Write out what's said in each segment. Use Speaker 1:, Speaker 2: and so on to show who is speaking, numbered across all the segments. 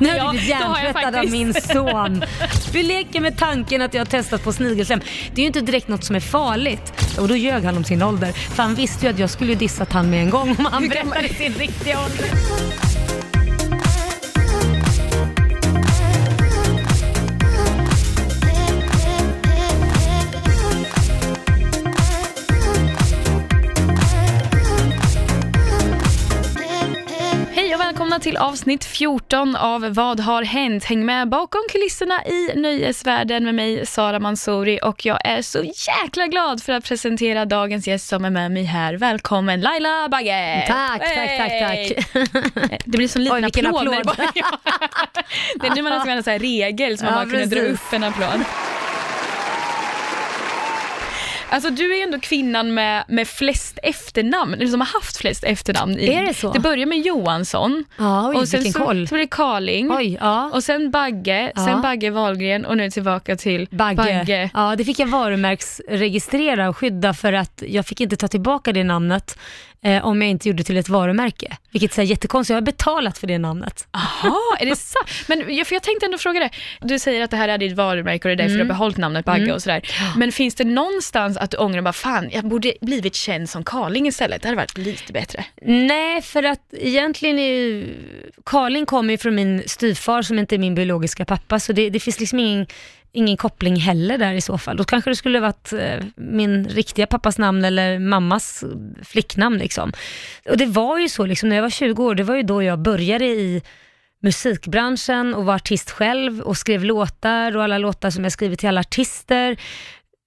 Speaker 1: Nu har
Speaker 2: Ja,
Speaker 1: du blivit hjärntvättad av min son. Vi leker med tanken att jag har testat på snigelslem. Det är ju inte direkt något som är farligt. Och då ljög han om sin ålder. För han visste ju att jag skulle dissat han med en gång om han berättade sin riktiga ålder.
Speaker 2: Till avsnitt 14 av Vad har hänt? Häng med bakom kulisserna i nöjesvärlden med mig Sara Mansouri och jag är så jäkla glad för att presentera dagens gäst som är med mig här. Välkommen Laila Bagge!
Speaker 1: Tack, tack, tack,
Speaker 2: Hey!
Speaker 1: tack.
Speaker 2: Det blir som en liten applåd.
Speaker 1: applåd.
Speaker 2: det är nu man har en regel som man
Speaker 1: Ja,
Speaker 2: bara kunde dra upp en applåd. Alltså du är ändå kvinnan med, med flest efternamn, eller som har haft flest efternamn. I,
Speaker 1: Är det så?
Speaker 2: Det börjar med Johansson,
Speaker 1: Ja, oj,
Speaker 2: och sen så,
Speaker 1: koll.
Speaker 2: så blir det Carling,
Speaker 1: Oj, ja.
Speaker 2: och sen Bagge,
Speaker 1: Ja.
Speaker 2: sen Bagge Wahlgren och nu tillbaka till
Speaker 1: Bagge. Ja, det fick jag varumärksregistrera och skydda för att jag fick inte ta tillbaka det namnet eh, om jag inte gjorde det till ett varumärke. Vilket är jättekonstigt, jag har betalat för det namnet.
Speaker 2: Jaha, är det sant? Men jag- för jag tänkte ändå fråga dig, du säger att det här är ditt varumärke och det är därför du har behållit namnet Bagge och sådär. Men finns det någonstans att du ångrar bara, fan, jag borde blivit känd som Carling istället, det hade varit lite bättre.
Speaker 1: Nej, för att egentligen är ju... Karlin kommer ju från min styvfar som inte är min biologiska pappa, så det, det finns liksom ingen, ingen koppling heller där i så fall. Då kanske det skulle varit eh, min riktiga pappas namn eller mammas flicknamn liksom. Och det var ju så liksom, när jag var 20 år, det var ju då jag började i musikbranschen och var artist själv och skrev låtar och alla låtar som jag skrivit till alla artister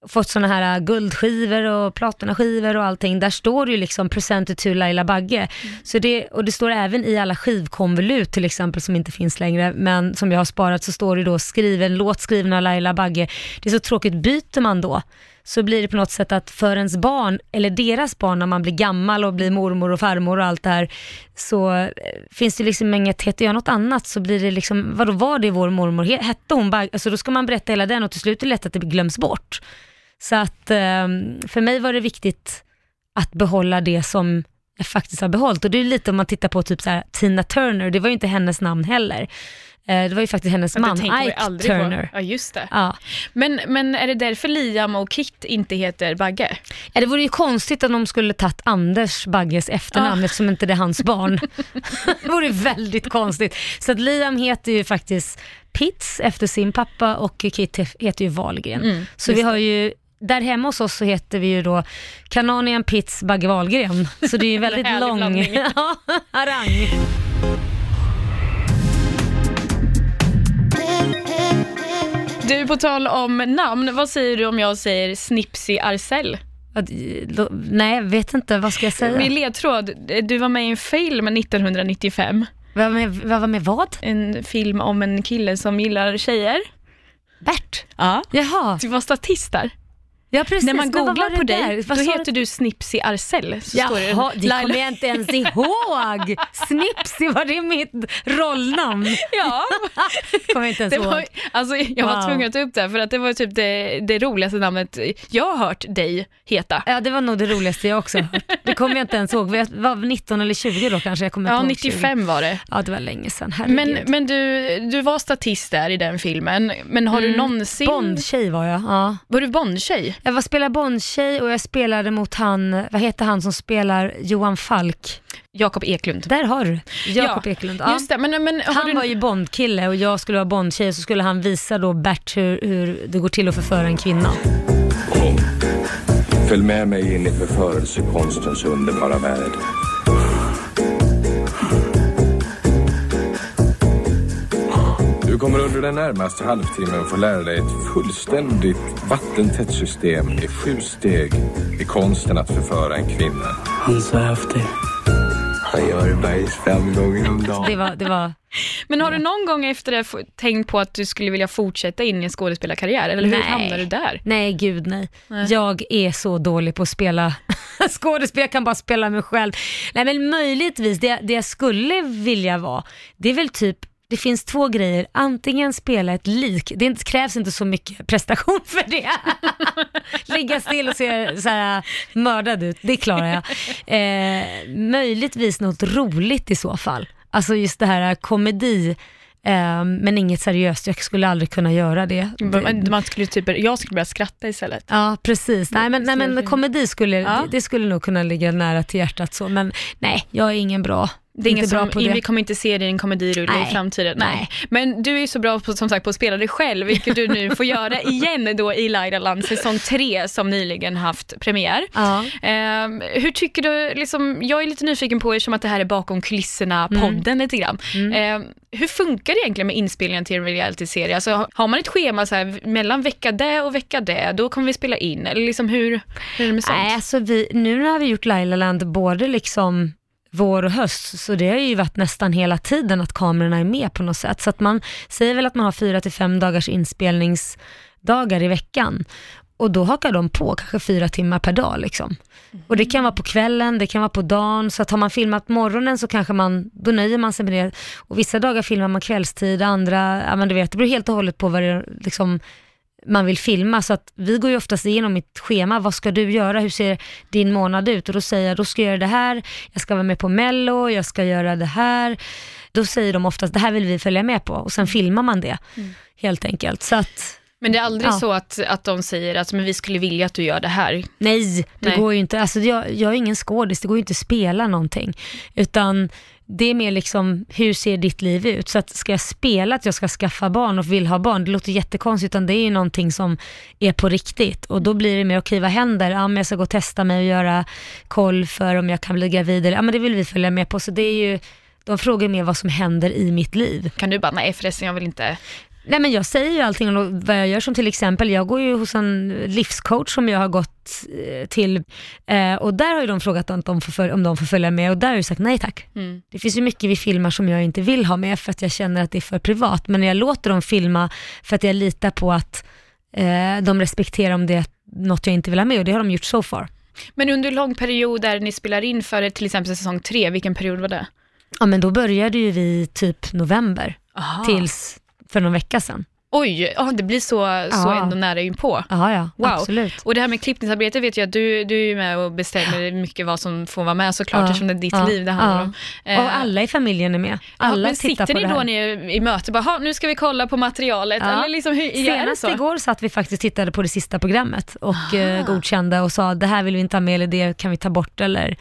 Speaker 1: fått såna här äh, guldskivor och platinaskivor och allting, där står det ju liksom presented to Laila Bagge. Så det, och det står även i alla skivkonvolut till exempel som inte finns längre, men som jag har sparat så står det då skriven, låt skriven av Laila Bagge. Det är så tråkigt, byter man då så blir det på något sätt att för ens barn, eller deras barn när man blir gammal och blir mormor och farmor och allt det här, så eh, finns det liksom inget, heter jag något annat så blir det liksom, vadå var det vår mormor, He- hette hon Bagge? Alltså då ska man berätta hela den och till slut är det lätt att det glöms bort. Så att eh, för mig var det viktigt att behålla det som jag faktiskt har behållit. Och det är lite om man tittar på typ så här, Tina Turner, det var ju inte hennes namn heller. Eh, det var ju faktiskt hennes man, Ike Turner.
Speaker 2: På. Ja, just det.
Speaker 1: Ja.
Speaker 2: Men, men är det därför Liam och Kit inte heter Bagge?
Speaker 1: Ja, det vore ju konstigt om de skulle tagit Anders Bagges efternamn
Speaker 2: Ah.
Speaker 1: eftersom inte det är hans barn. det vore väldigt konstigt. Så att Liam heter ju faktiskt Pitts efter sin pappa och Kit heter ju Wahlgren.
Speaker 2: Mm,
Speaker 1: så vi har ju där hemma hos oss så heter vi ju då Kananian Pitts Bagge Wahlgren. Så det är ju väldigt lång. Ja, harang.
Speaker 2: Du, på tal om namn, vad säger du om jag säger Snipsy Arcell?
Speaker 1: Att, då- Nej, vet inte, vad ska jag säga?
Speaker 2: Min ledtråd, du var med i en film 1995.
Speaker 1: Vad var var med vad?
Speaker 2: En film om en kille som gillar tjejer.
Speaker 1: Bert?
Speaker 2: Ja.
Speaker 1: Jaha,
Speaker 2: Du var statist där.
Speaker 1: Ja precis.
Speaker 2: När man
Speaker 1: Men
Speaker 2: googlar
Speaker 1: var
Speaker 2: på
Speaker 1: det
Speaker 2: dig, då heter du. Så står det,
Speaker 1: Jaha, det
Speaker 2: Laila-
Speaker 1: kommer jag inte ens ihåg. Snipsy, var det mitt rollnamn?
Speaker 2: Ja,
Speaker 1: kommer jag inte ens
Speaker 2: det var,
Speaker 1: ihåg.
Speaker 2: alltså, jag var
Speaker 1: Wow.
Speaker 2: tvungen att ta upp det, för att det var typ det, det roligaste namnet jag har hört dig heta.
Speaker 1: Ja, det var nog det roligaste jag också hört. Det kommer jag inte ens ihåg. Jag var 19 eller 20 då kanske. Jag kommer
Speaker 2: Ja,
Speaker 1: inte ihåg 20.
Speaker 2: 95 var det.
Speaker 1: Ja, det var länge sedan. Herregud.
Speaker 2: Men, men du, du var statist där i den filmen, men har du någonsin...
Speaker 1: Bondtjej var jag. Ja.
Speaker 2: Var du Bondtjej?
Speaker 1: Jag var spelade Bondtjej och jag spelade mot han, vad heter han som spelar Johan Falk?
Speaker 2: Jakob Eklund.
Speaker 1: Där har du, Jakob
Speaker 2: Ja,
Speaker 1: Eklund. Ja.
Speaker 2: Just det, men, men
Speaker 1: Han
Speaker 2: du...
Speaker 1: var ju Bondkille och jag skulle vara Bondtjej så skulle han visa då Bert hur, hur det går till att förföra en kvinna.
Speaker 3: Kom. Följ med mig in i förförelsekonstens underbara värld. Du kommer under den närmaste halvtimmen få lära dig ett fullständigt vattentätt system i sju steg i konsten att förföra en kvinna.
Speaker 4: Han är så häftig.
Speaker 3: Han gör bergis fem gånger om dagen.
Speaker 1: Det var, det var
Speaker 2: Men har du någon gång efter det tänkt på att du skulle vilja fortsätta in i en skådespelarkarriär? Eller hur
Speaker 1: Nej.
Speaker 2: hamnade du där?
Speaker 1: Nej, gud nej.
Speaker 2: Nej.
Speaker 1: Jag är så dålig på att spela skådespel, jag kan bara spela mig själv. Nej men möjligtvis, det, det jag skulle vilja vara, det är väl typ det finns två grejer, antingen spela ett lik, det krävs inte så mycket prestation för det. Ligga still och se så här mördad ut, det klarar jag. Eh, möjligtvis något roligt i så fall. Alltså just det här komedi, eh, men inget seriöst. Jag skulle aldrig kunna göra det.
Speaker 2: Man, skulle typ, jag skulle börja skratta istället.
Speaker 1: Ja, precis. Nej, men, nej, men komedi skulle,
Speaker 2: Ja.
Speaker 1: det, det skulle nog kunna ligga nära till hjärtat så, men nej, jag är ingen bra.
Speaker 2: Det är inget som,
Speaker 1: på
Speaker 2: vi
Speaker 1: det.
Speaker 2: kommer inte se dig i en komedirulle i
Speaker 1: Nej.
Speaker 2: framtiden.
Speaker 1: Nej.
Speaker 2: Men du är ju så bra på, som sagt, på att spela dig själv, vilket du nu får göra igen då i Laila Land säsong 3 som nyligen haft premiär.
Speaker 1: Ja.
Speaker 2: Ehm, hur tycker du, liksom, jag är lite nyfiken på, eftersom att det här är bakom kulisserna-podden lite grann. Ehm, hur funkar det egentligen med inspelningen till en reality-serie? Alltså, har- har man ett schema så här, mellan vecka det och vecka det, då kommer vi spela in, eller liksom hur, hur är det med sånt?
Speaker 1: Nej, alltså vi, nu har vi gjort Lailaland både liksom vår och höst, så det har ju varit nästan hela tiden att kamerorna är med på något sätt. Så att man säger väl att man har fyra till fem dagars inspelningsdagar i veckan. Och då hakar de på kanske fyra timmar per dag liksom. Och det kan vara på kvällen, det kan vara på dagen, så att har man filmat morgonen så kanske man, då nöjer man sig med det. Och vissa dagar filmar man kvällstid, andra, ja men du vet, det beror helt och hållet på vad det liksom man vill filma. Så att vi går ju oftast igenom mitt schema. Vad ska du göra? Hur ser din månad ut? Och då säger jag, då ska jag göra det här. Jag ska vara med på Mello, jag ska göra det här. Då säger de oftast, det här vill vi följa med på. Och sen filmar man det, helt enkelt. Så att,
Speaker 2: Men det är aldrig
Speaker 1: Ja.
Speaker 2: så att, att de säger att men vi skulle vilja att du gör det här.
Speaker 1: nej, det
Speaker 2: Nej.
Speaker 1: går ju inte. Alltså jag, jag är ingen skådis, det går ju inte att spela någonting. Utan det är mer liksom, hur ser ditt liv ut? Så att ska jag spela att jag ska skaffa barn och vill ha barn, det låter jättekonstigt, utan det är ju någonting som är på riktigt. Och då blir det mer, okej vad händer? Ja men jag ska gå och testa mig och göra koll för om jag kan bli gravid, eller ja men det vill vi följa med på. Så det är ju, de frågar mer vad som händer i mitt liv.
Speaker 2: Kan du bara, nej förresten jag vill inte.
Speaker 1: Nej men jag säger ju allting om vad jag gör som till exempel, jag går ju hos en livscoach som jag har gått eh, till eh, och där har ju de frågat om de får, föl- om de får följa med och där har jag sagt nej tack.
Speaker 2: Mm.
Speaker 1: Det finns ju mycket vi filmar som jag inte vill ha med för att jag känner att det är för privat, men jag låter dem filma för att jag litar på att eh, de respekterar om det är något jag inte vill ha med och det har de gjort so far.
Speaker 2: Men under en lång period där ni spelar in för till exempel säsong 3, vilken period var det?
Speaker 1: Ja men då började ju vi typ november
Speaker 2: Aha.
Speaker 1: tills för någon vecka sedan.
Speaker 2: Oj, ja, det blir så, så ändå nära inpå.
Speaker 1: Ja ja,
Speaker 2: Wow.
Speaker 1: absolut.
Speaker 2: Och det här med klippningsarbete vet jag att du, du är ju med och bestämmer mycket vad som får vara med såklart
Speaker 1: Ja.
Speaker 2: eftersom det är ditt
Speaker 1: Ja.
Speaker 2: liv det handlar om. Eh,
Speaker 1: Och alla i familjen är med. Alla
Speaker 2: men
Speaker 1: tittar
Speaker 2: sitter
Speaker 1: på
Speaker 2: ni
Speaker 1: det här.
Speaker 2: då ni i möte bara, "Ha, nu ska vi kolla på materialet? Eller liksom, hur,
Speaker 1: Senast
Speaker 2: så?
Speaker 1: igår satt vi faktiskt tittade på det sista programmet och eh, godkände och sa det här vill vi inte ha med eller det kan vi ta bort eller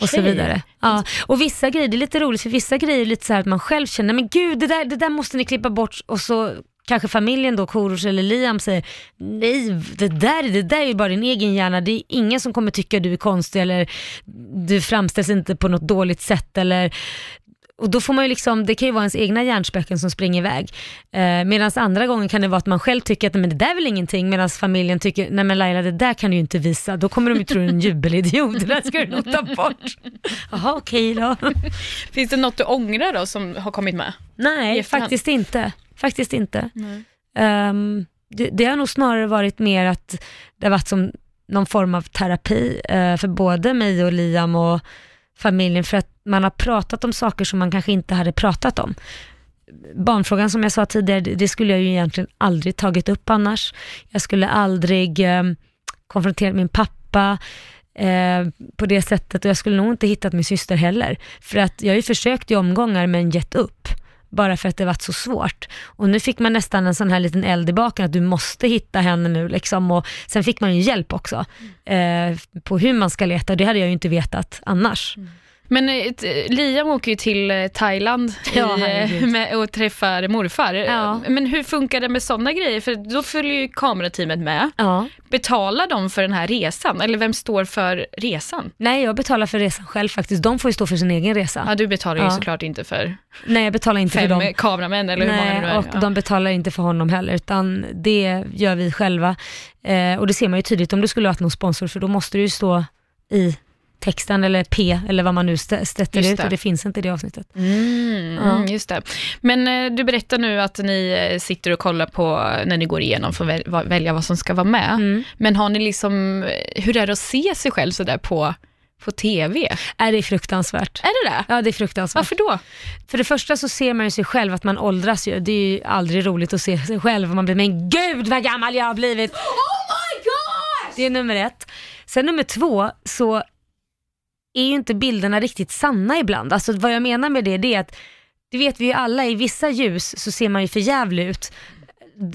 Speaker 1: och så vidare. Ja. Och vissa grejer, det är lite roligt för vissa grejer är lite så här att man själv känner men gud det där, det där måste ni klippa bort och så kanske familjen då, Korosh eller Liam säger nej det där, det där är ju bara din egen hjärna, det är ingen som kommer tycka du är konstig eller du framställs inte på något dåligt sätt eller och då får man ju liksom, det kan ju vara ens egna hjärnspöken som springer iväg. Eh, Medan andra gånger kan det vara att man själv tycker att nej, men det där är väl ingenting, medan familjen tycker, nej men Laila det där kan du ju inte visa, då kommer de ju tro du är en jubelidiot, det där ska du nog ta bort. Jaha okej då.
Speaker 2: Finns det något du ångrar då som har kommit med?
Speaker 1: Nej, faktiskt inte. Faktiskt inte. Ehm, det, det har nog snarare varit mer att det har varit som någon form av terapi eh, för både mig och Liam och familjen för att man har pratat om saker som man kanske inte hade pratat om. Barnfrågan som jag sa tidigare, det skulle jag ju egentligen aldrig tagit upp annars. Jag skulle aldrig eh, konfronterat min pappa eh, på det sättet och jag skulle nog inte hittat min syster heller. För att jag har ju försökt i omgångar men gett upp bara för att det varit så svårt. Och nu fick man nästan en sån här liten eld i baken att du måste hitta henne nu liksom. Och sen fick man ju hjälp också eh, på hur man ska leta. Det hade jag ju inte vetat annars.
Speaker 2: Men eh, Liam åker ju till eh, Thailand
Speaker 1: Ja,
Speaker 2: i, eh,
Speaker 1: herregud.
Speaker 2: med, och träffar morfar.
Speaker 1: Ja.
Speaker 2: Men hur funkar det med sådana grejer? För då följer ju kamerateamet med.
Speaker 1: Ja.
Speaker 2: Betalar de för den här resan? Eller vem står för resan?
Speaker 1: Nej, jag betalar för resan själv faktiskt. De får ju stå för sin egen resa.
Speaker 2: Ja, du betalar ju
Speaker 1: Ja.
Speaker 2: såklart inte för
Speaker 1: Nej, jag betalar inte för
Speaker 2: fem
Speaker 1: dem.
Speaker 2: kameramän eller hur många det nu
Speaker 1: Nej,
Speaker 2: är.
Speaker 1: och
Speaker 2: Ja.
Speaker 1: de betalar inte för honom heller, utan det gör vi själva. Eh, och det ser man ju tydligt om det skulle varit någon sponsor, för då måste det ju stå i texten eller P eller vad man nu sätter ut och det finns inte i det avsnittet.
Speaker 2: Mm,
Speaker 1: Ja.
Speaker 2: mm, just det. Men eh, du berättar nu att ni eh, sitter och kollar på, eh, när ni går igenom, för att välja vad som ska vara med.
Speaker 1: Mm.
Speaker 2: Men har ni liksom, hur är det att se sig själv sådär på, på TV?
Speaker 1: Är det är fruktansvärt.
Speaker 2: Är det det?
Speaker 1: Ja, det är fruktansvärt.
Speaker 2: Varför då?
Speaker 1: För det första så ser man ju sig själv att man åldras ju. Det är ju aldrig roligt att se sig själv man blir, men gud vad gammal jag har blivit. Oh my god! Det är nummer ett. Sen nummer två så är ju inte bilderna riktigt sanna ibland. Alltså vad jag menar med det, det är att, det vet vi ju alla, i vissa ljus så ser man ju för jävlig ut.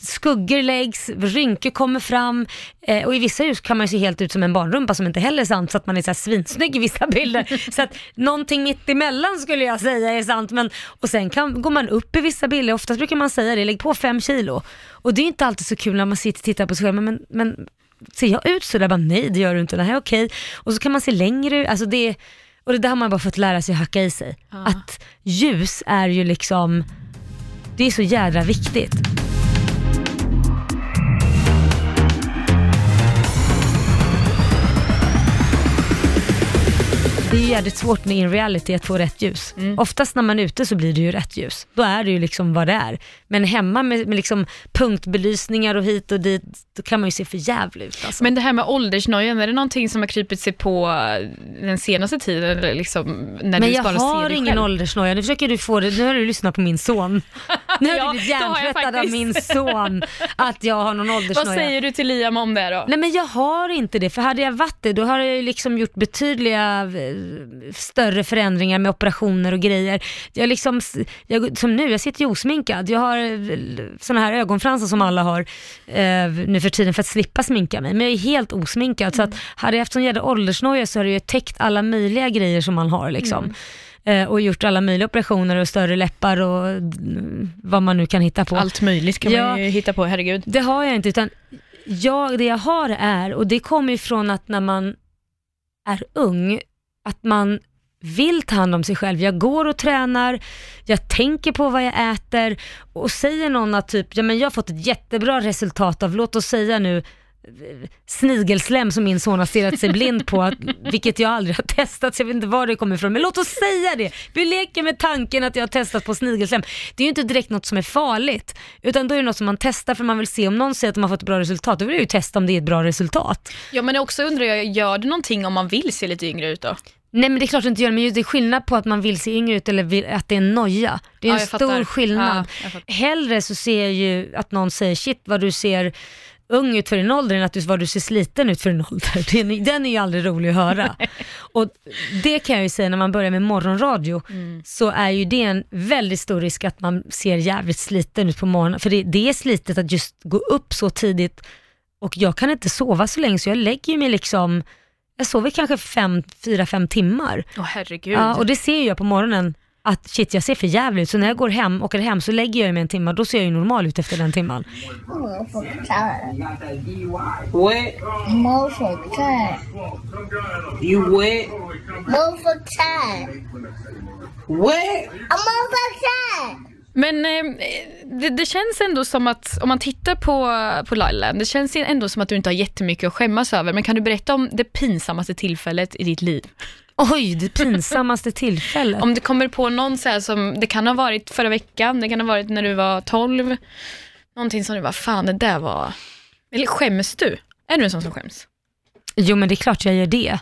Speaker 1: Skuggor läggs, rynkor kommer fram eh, och i vissa ljus kan man ju se helt ut som en barnrumpa som inte heller är sant så att man är så här svinsnygg i vissa bilder. så att någonting mitt emellan skulle jag säga är sant. Men, och sen kan, går man upp i vissa bilder, oftast brukar man säga det, lägg på fem kilo. Och det är inte alltid så kul när man sitter och tittar på sig själv, men, men ser jag ut så där? Bara, nej det gör du inte, är okej. Och så kan man se längre alltså det, och det där har man bara fått lära sig att hacka i sig.
Speaker 2: Ja.
Speaker 1: Att ljus är ju liksom, det är så jädra viktigt. Det är jävligt svårt med in reality att få rätt ljus.
Speaker 2: Mm.
Speaker 1: Oftast när man är ute så blir det ju rätt ljus. Då är det ju liksom vad det är. Men hemma med, med liksom punktbelysningar och hit och dit, då kan man ju se för jävligt ut alltså.
Speaker 2: Men det här med åldersnojan, är det någonting som har krypit sig på den senaste tiden? Eller liksom, när
Speaker 1: Men
Speaker 2: du
Speaker 1: jag
Speaker 2: bara
Speaker 1: har ingen
Speaker 2: själv?
Speaker 1: åldersnoja, nu försöker du få det, nu har du lyssnat på min son. Nu har
Speaker 2: Ja,
Speaker 1: du blivit hjärntvättad av min son att jag har någon
Speaker 2: Vad
Speaker 1: åldersnoja.
Speaker 2: säger du till Liam om det då?
Speaker 1: Nej men jag har inte det, för hade jag varit det då har jag ju liksom gjort betydliga eh, större förändringar med operationer och grejer. Jag liksom, jag, som nu, jag sitter ju osminkad. Jag har sådana här ögonfransar som alla har eh, nu för tiden för att slippa sminka mig. Men jag är helt osminkad. Så att hade jag haft sån jävla åldersnoja så hade jag täckt alla möjliga grejer som man har liksom. Eh, och gjort alla möjliga operationer och större läppar och mm, vad man nu kan hitta på.
Speaker 2: Allt möjligt kan
Speaker 1: Ja.
Speaker 2: man ju hitta på, herregud.
Speaker 1: Det har jag inte, utan jag, det jag har är, och det kommer ifrån att när man är ung, att man vill ta hand om sig själv. Jag går och tränar, jag tänker på vad jag äter och säger någon att typ, ja men jag har fått ett jättebra resultat av, låt oss säga nu, snigelslem som min son har stirrat sig blind på, vilket jag aldrig har testat, så jag vet inte var det kommer ifrån. Men låt oss säga det. Vi leker med tanken att jag har testat på snigelslem. Det är ju inte direkt något som är farligt, utan då är det något som man testar för man vill se om någon säger att de har fått ett bra resultat, då vill jag ju testa om det är ett bra resultat.
Speaker 2: Ja men också undrar jag, gör det någonting om man vill se lite yngre ut då?
Speaker 1: Nej men det är klart det inte gör, men det är skillnad på att man vill se yngre ut eller vill, att det är en noja. Det är
Speaker 2: Ja,
Speaker 1: en stor
Speaker 2: fattar.
Speaker 1: skillnad.
Speaker 2: Ja.
Speaker 1: Hellre så ser jag ju att någon säger shit vad du ser ung ut för din ålder än att du, vad du ser sliten ut för din ålder. Den, den är ju aldrig rolig att höra. Och det kan jag ju säga när man börjar med morgonradio
Speaker 2: Mm.
Speaker 1: så är ju det en väldigt stor risk att man ser jävligt sliten ut på morgonen. För det, det är slitet att just gå upp så tidigt och jag kan inte sova så länge så jag lägger mig liksom, jag sover kanske fem, fyra, fem timmar.
Speaker 2: Åh oh, herregud.
Speaker 1: Ja, och det ser jag på morgonen att shit jag ser för jävligt ut. Så när jag går hem, åker hem så lägger jag mig en timme då ser jag ju normal ut efter den
Speaker 4: timmen.
Speaker 5: What? What?
Speaker 2: Men eh, det, det känns ändå som att, om man tittar på, på Laila, det känns ändå som att du inte har jättemycket att skämmas över. Men kan du berätta om det pinsammaste tillfället i ditt liv?
Speaker 1: Oj, det pinsammaste tillfället.
Speaker 2: Om det kommer på någon så här som, det kan ha varit förra veckan, det kan ha varit när du var 12, någonting som du var fan det där var, eller skäms du? Är du en sån som skäms?
Speaker 1: Jo men det är klart jag gör det.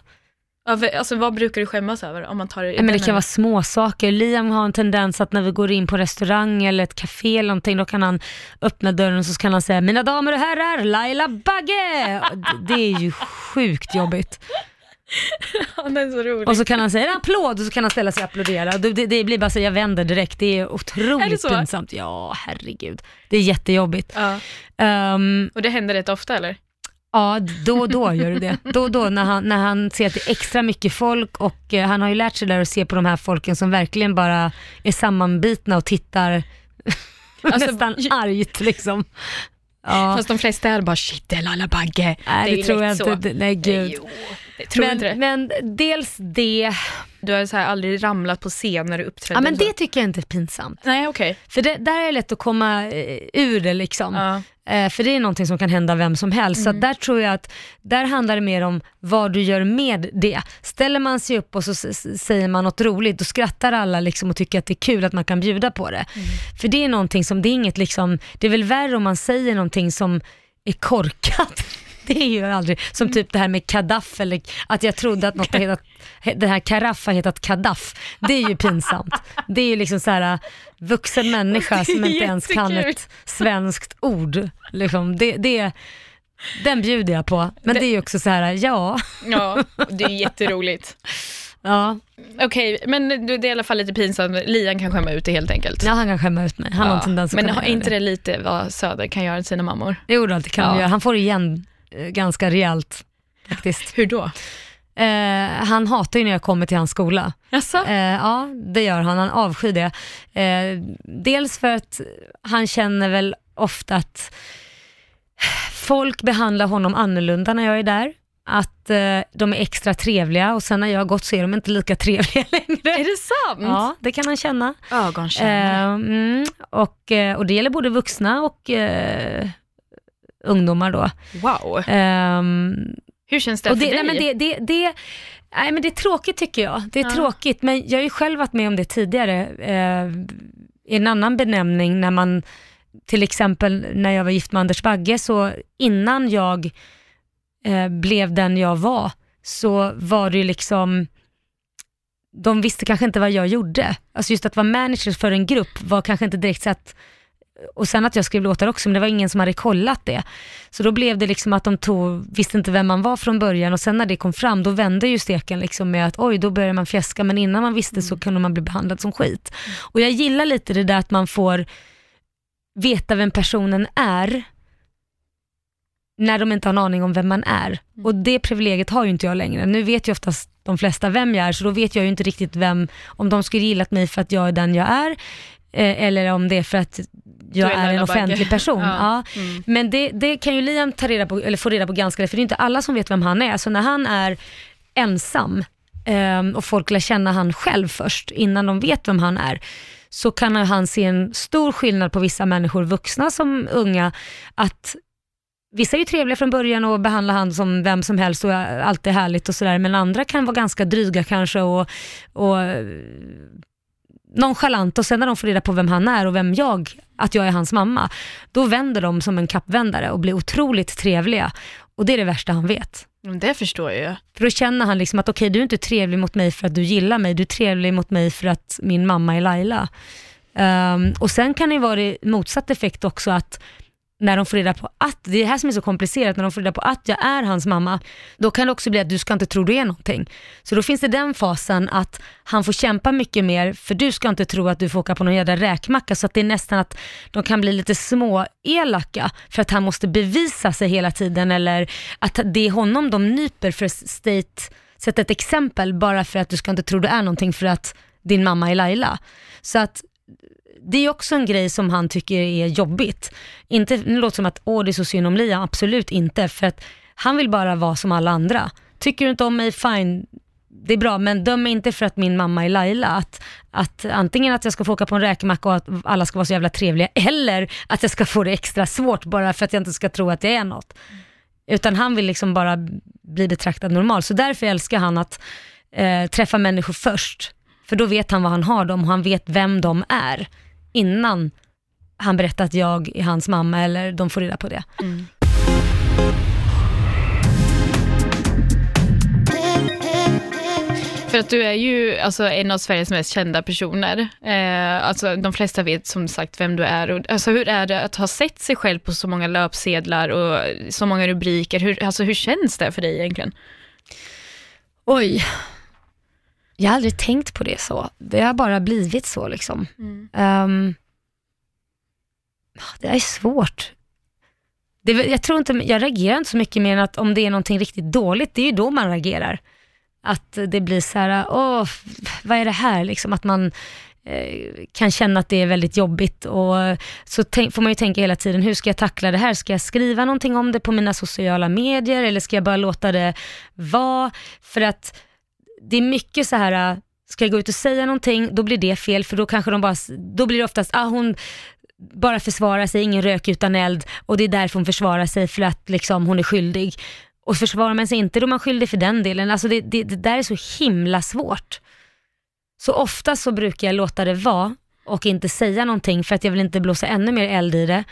Speaker 2: Alltså vad brukar du skämmas över om man tar det
Speaker 1: men det kan vara små saker. Liam har en tendens att när vi går in på restaurang eller ett café eller någonting, då kan han öppna dörren och så kan han säga mina damer och herrar, Laila Bagge! Det är ju sjukt jobbigt.
Speaker 2: Det är så roligt.
Speaker 1: Och så kan han säga en applåd och så kan han ställa sig och applådera. Det, det, blir bara så jag vänder direkt. Det är otroligt
Speaker 2: Är det så?
Speaker 1: pinsamt. Ja, herregud. Det är jättejobbigt.
Speaker 2: Ja.
Speaker 1: Ehm,
Speaker 2: Och det händer rätt ofta eller?
Speaker 1: Ja, då och då gör det det. Då och då när han, när han ser att det är extra mycket folk och eh, han har ju lärt sig där att se på de här folken som verkligen bara är sammanbitna och tittar
Speaker 2: Alltså,
Speaker 1: nästan argt liksom. Ja,
Speaker 2: Fast de flesta är bara shit, det är Laila Bagge.
Speaker 1: nej, det,
Speaker 2: ju
Speaker 1: tror jag inte.
Speaker 2: så.
Speaker 1: Det- Nej, gud.
Speaker 2: Jo, det tror
Speaker 1: men,
Speaker 2: inte det.
Speaker 1: men dels det,
Speaker 2: Du har så här aldrig ramlat på scen när du uppträdde?
Speaker 1: ja men
Speaker 2: så.
Speaker 1: det tycker jag inte är pinsamt.
Speaker 2: Nej, okej.
Speaker 1: För det, där är det lätt att komma eh, ur det liksom.
Speaker 2: Ja.
Speaker 1: Eh, för det är någonting som kan hända vem som helst. Så att där tror jag att, där handlar det mer om vad du gör med det. Ställer man sig upp och så säger man något roligt, då skrattar alla liksom och tycker att det är kul att man kan bjuda på det. För det är någonting som, det är inget liksom, det är väl värre om man säger någonting som är korkat. Det är ju aldrig, som typ det här med kadaff eller att jag trodde att något har hetat, det här karaff har hetat kadaff. Det är ju pinsamt. Det är ju liksom så här vuxen människa som inte ens kan ett svenskt ord. Liksom, det, det, den bjuder jag på. Men det, är ju också så här, ja,
Speaker 2: Ja, det är jätteroligt.
Speaker 1: Ja,
Speaker 2: Okej, men det är i alla fall lite pinsamt. Lian kan skämma ut det helt enkelt.
Speaker 1: ja han kan skämma ut mig. Han har en tendens att
Speaker 2: men
Speaker 1: göra
Speaker 2: inte
Speaker 1: det.
Speaker 2: det lite vad Söder kan göra till sina mammor?
Speaker 1: Jo, då, det kan
Speaker 2: Ja.
Speaker 1: han göra. Han får igen ganska rejält faktiskt.
Speaker 2: Hur då?
Speaker 1: Eh, han hatar ju när jag kommer till hans skola.
Speaker 2: Jaså?
Speaker 1: Eh, ja, det gör han. Han avskyr det. Eh, dels för att han känner väl ofta att folk behandlar honom annorlunda när jag är där. Att eh, de är extra trevliga och sen när jag har gått så är de inte lika trevliga längre.
Speaker 2: Är det sant?
Speaker 1: Ja, det kan han känna.
Speaker 2: Ögonkännare.
Speaker 1: Eh, mm, och, eh, och det gäller både vuxna och eh, ungdomar då.
Speaker 2: wow.
Speaker 1: Ehm,
Speaker 2: Hur känns det
Speaker 1: och
Speaker 2: för
Speaker 1: det,
Speaker 2: dig?
Speaker 1: nej, men det, det, det, nej, men det är tråkigt tycker jag. Det är
Speaker 2: Ja.
Speaker 1: tråkigt, men jag har ju själv varit med om det tidigare. Eh, I en annan benämning när man, till exempel när jag var gift med Anders Bagge, så innan jag eh, blev den jag var, så var det ju liksom, de visste kanske inte vad jag gjorde. Alltså just att vara manager för en grupp var kanske inte direkt så att och sen att jag skrev låtar också, men det var ingen som hade kollat det. Så då blev det liksom att de tog, visste inte vem man var från början och sen när det kom fram, då vände ju steken liksom med att oj, då började man fjäska, men innan man visste så kunde man bli behandlad som skit. Och jag gillar lite det där att man får veta vem personen är när de inte har en aning om vem man är. Och det privilegiet har ju inte jag längre. Nu vet ju oftast de flesta vem jag är, så då vet jag ju inte riktigt vem, om de skulle gillat mig för att jag är den jag är, eh, eller om det är för att jag
Speaker 2: är
Speaker 1: är, en
Speaker 2: Laila Bagge.
Speaker 1: offentlig person.
Speaker 2: Ja.
Speaker 1: Ja.
Speaker 2: Mm.
Speaker 1: Men det, det kan ju Liam ta reda på, eller få reda på ganska lätt, för det är inte alla som vet vem han är. Så när han är ensam ehm, och folk lär känna han själv först, innan de vet vem han är, så kan han se en stor skillnad på vissa människor, vuxna som unga, att Vissa är ju trevliga från början och behandlar han som vem som helst och allt är härligt och sådär, men andra kan vara ganska dryga kanske och, och nonchalant och sen när de får reda på vem han är och vem jag, att jag är hans mamma, då vänder de som en kappvändare och blir otroligt trevliga. Och det är det värsta han vet.
Speaker 2: Men Det förstår jag ju.
Speaker 1: För då känner han liksom att okej, du är inte trevlig mot mig för att du gillar mig, du är trevlig mot mig för att min mamma är Laila. Ehm, och sen kan det vara det motsatt effekt också att när de får reda på att, det är det här som är så komplicerat, när de får reda på att jag är hans mamma, då kan det också bli att du ska inte tro du är någonting. Så då finns det den fasen att han får kämpa mycket mer, för du ska inte tro att du får åka på någon jädra räkmacka, så att det är nästan att de kan bli lite små elaka för att han måste bevisa sig hela tiden, eller att det är honom de nyper för att state, sätta ett exempel, bara för att du ska inte tro du är någonting för att din mamma är Laila. Så att det är också en grej som han tycker är jobbigt. Inte, nu låter det som att åh det är så synd om Liam, absolut inte, för att han vill bara vara som alla andra. Tycker du inte om mig, fine, det är bra, men döm mig inte för att min mamma är Laila. Att, att antingen att jag ska få åka på en räkmacka och att alla ska vara så jävla trevliga, eller att jag ska få det extra svårt bara för att jag inte ska tro att jag är något. Utan han vill liksom bara bli betraktad normal. Så därför älskar han att eh, träffa människor först. För då vet han vad han har dem och han vet vem de är innan han berättar att jag är hans mamma eller de får reda på det.
Speaker 2: För att du är ju alltså, en av Sveriges mest kända personer. Eh, alltså, de flesta vet som sagt vem du är. Och, alltså, hur är det att ha sett sig själv på så många löpsedlar och så många rubriker? Hur, alltså, hur känns det för dig egentligen?
Speaker 1: Oj. Jag har aldrig tänkt på det så. Det har bara blivit så liksom. Ehm, det är svårt. Det, jag tror inte, jag reagerar inte så mycket mer än att om det är någonting riktigt dåligt, det är ju då man reagerar. Att det blir så här, åh, vad är det här liksom? Att man eh, kan känna att det är väldigt jobbigt och så tänk, får man ju tänka hela tiden, hur ska jag tackla det här? Ska jag skriva någonting om det på mina sociala medier eller ska jag bara låta det vara? För att det är mycket så här, äh, ska jag gå ut och säga någonting, då blir det fel, för då kanske de bara, då blir det oftast, ah, hon bara försvarar sig, ingen rök utan eld, och det är därför hon försvarar sig, för att liksom, hon är skyldig. Och försvarar man sig inte, då är man skyldig för den delen. Alltså det, det, det där är så himla svårt. Så ofta så brukar jag låta det vara och inte säga någonting, för att jag vill inte blåsa ännu mer eld i det.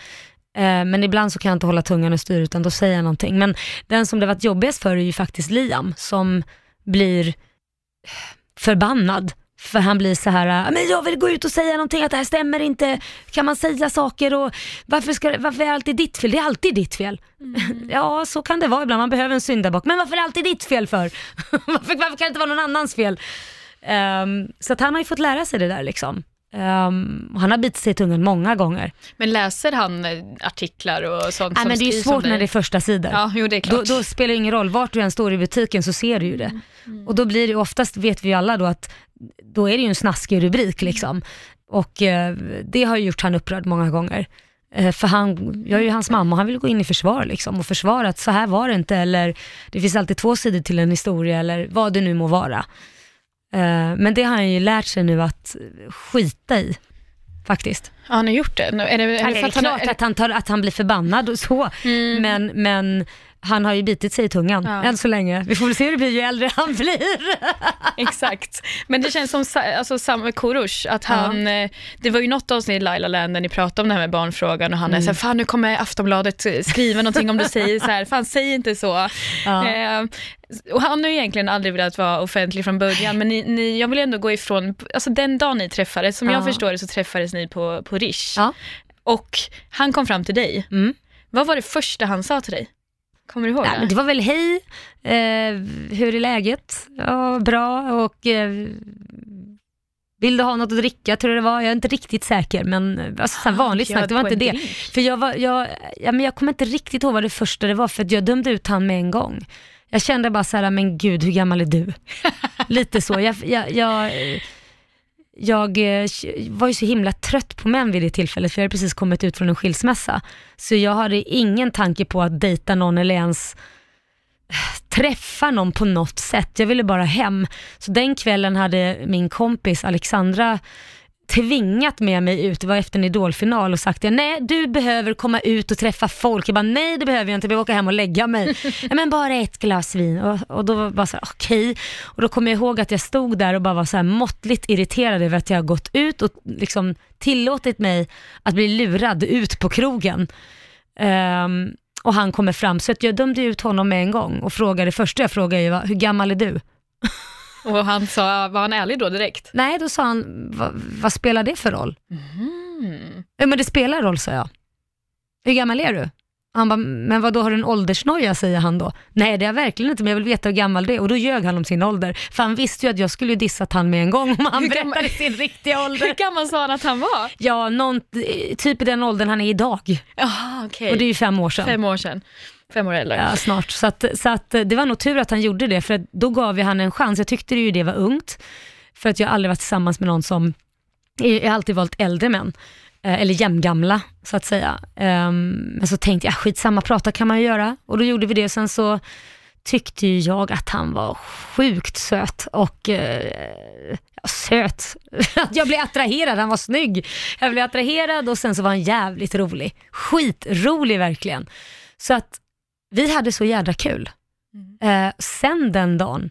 Speaker 1: Eh, men ibland så kan jag inte hålla tungan och styr, utan då säger jag någonting. Men den som det varit jobbigast för är ju faktiskt Liam, som blir förbannad För han blir så här, "Ah, men jag vill gå ut och säga någonting att det här stämmer inte. Kan man säga saker och varför, ska, varför är det alltid ditt fel? Det är alltid ditt fel. ja, så kan det vara ibland. Man behöver en syndabock. Men varför är det alltid ditt fel för? varför, varför kan det inte vara någon annans fel? Ehm, så att han har ju fått lära sig det där liksom. Och han har bitit sig i tungan många gånger.
Speaker 2: Men läser han eh, artiklar och sånt
Speaker 1: Nej, men det är svårt när det är första sidor.
Speaker 2: Ja, jo det är
Speaker 1: Då,
Speaker 2: klart.
Speaker 1: då spelar det ingen roll, vart du än står i butiken så ser du ju det.
Speaker 2: Mm,
Speaker 1: Och då blir det, oftast vet vi alla då att då är det ju en snaskig rubrik liksom. Och eh, det har gjort han upprörd många gånger. Eh, för han, jag är ju hans mamma och han vill gå in i försvar liksom och försvara att så här var det inte eller det finns alltid två sidor till en historia eller vad det nu må vara. Eh, men det har han ju lärt sig nu att skita i faktiskt.
Speaker 2: Ja, han har gjort det. Är det, är det, för
Speaker 1: det är
Speaker 2: att han,
Speaker 1: klart
Speaker 2: är,
Speaker 1: att han, tar, att han blir förbannad och så,
Speaker 2: Mm.
Speaker 1: men, men han har ju bitit sig i tungan
Speaker 2: Ja.
Speaker 1: än så länge. Vi får väl se hur det blir ju äldre han blir.
Speaker 2: Exakt. Men det känns som alltså, samma Korosh, att han, eh, det var ju något avsnitt i Laila Land där ni pratade om det här med barnfrågan och han
Speaker 1: Mm.
Speaker 2: är såhär, fan nu kommer Aftonbladet eh, skriva någonting om du säger så här, fan säg inte så.
Speaker 1: Ja.
Speaker 2: Eh, och han har ju egentligen aldrig velat vara offentlig från början, men ni, ni, jag vill ändå gå ifrån, alltså den dagen ni träffades, som jag
Speaker 1: Ja.
Speaker 2: förstår det så träffades ni på, på Rish.
Speaker 1: Ja.
Speaker 2: Och han kom fram till dig.
Speaker 1: Mm.
Speaker 2: Vad var det första han sa till dig? Kommer du ihåg
Speaker 1: Nej, men det var väl hej, eh, hur är läget? Ja, bra och eh, vill du ha något att dricka tror jag det var. Jag är inte riktigt säker men alltså, så vanligt
Speaker 2: Bjöd
Speaker 1: snack, det var inte det.
Speaker 2: drink.
Speaker 1: För jag, var, jag, ja, men jag kommer inte riktigt ihåg vad det första det var för att jag dömde ut han med en gång. Jag kände bara så här, men gud hur gammal är du? Lite så. Jag, jag, jag, jag eh, var ju så himla trött på män vid det tillfället för jag hade precis kommit ut från en skilsmässa. Så jag hade ingen tanke på att dejta någon eller ens eh, träffa någon på något sätt. Jag ville bara hem. Så den kvällen hade min kompis Alexandra tvingat med mig ut, det var efter en idolfinal och sagt nej du behöver komma ut och träffa folk. Jag bara nej det behöver jag inte, jag behöver åka hem och lägga mig. "Ja, men bara ett glas vin och, och då var så okej. Och då kommer jag ihåg att jag stod där och bara var så här måttligt irriterad över att jag har gått ut och liksom tillåtit mig att bli lurad ut på krogen. Ehm, och han kommer fram, så jag dömde ut honom med en gång och frågade, första jag frågade ju var, hur gammal är du?
Speaker 2: Och han sa, var han ärlig då direkt?
Speaker 1: Nej, då sa han, "Va- vad spelar det för roll?
Speaker 2: Mm.
Speaker 1: Ja, men det spelar roll, sa jag. Hur gammal är du? Han bara, men vad då har du en åldersnoja, säger han då. Nej, det har jag verkligen inte, men jag vill veta hur gammal det är. Och då ljög han om sin ålder. För han visste ju att jag skulle dissat han med en gång om han berättade sin riktiga ålder.
Speaker 2: Hur gammal sa han att han var?
Speaker 1: Ja, någon, typ i den åldern han är idag.
Speaker 2: Jaha, okej.
Speaker 1: Och det är ju fem år sedan.
Speaker 2: Fem år sedan. Fem år äldre.
Speaker 1: Ja, snart. Så, att, så att eh, det var nog tur att han gjorde det, för att då gav jag han en chans. Jag tyckte ju det var ungt, för att jag aldrig varit tillsammans med någon som, jag har alltid valt äldre män, eh, eller jämngamla så att säga. Ehm, men så tänkte jag, ah, skitsamma, prata kan man ju göra. Och då gjorde vi det, sen så tyckte ju jag att han var sjukt söt och eh, söt. Att jag blev attraherad, han var snygg. Jag blev attraherad och sen så var han jävligt rolig. Skitrolig verkligen. Så att vi hade så jädra kul. Eh, sen den dagen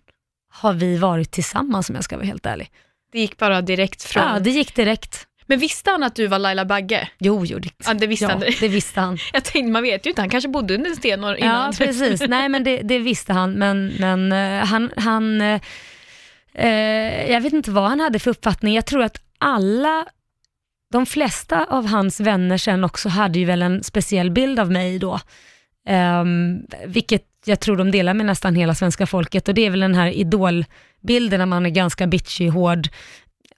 Speaker 1: har vi varit tillsammans om jag ska vara helt ärlig.
Speaker 2: Det gick bara direkt från...
Speaker 1: Ja, det gick direkt.
Speaker 2: Men visste han att du var Laila Bagge?
Speaker 1: Jo, jo, det,
Speaker 2: Ja, det visste
Speaker 1: ja,
Speaker 2: han.
Speaker 1: det visste han.
Speaker 2: Jag tänkte, man vet ju inte, han kanske bodde under en sten innan
Speaker 1: Ja, precis. Nej, men det, det visste han. Men, men eh, han, han eh, jag vet inte vad han hade för uppfattning. Jag tror att alla, de flesta av hans vänner sen också hade ju väl en speciell bild av mig då. Ehm, vilket jag tror de delar med nästan hela svenska folket och det är väl den här idolbilden när man är ganska bitchig, hård,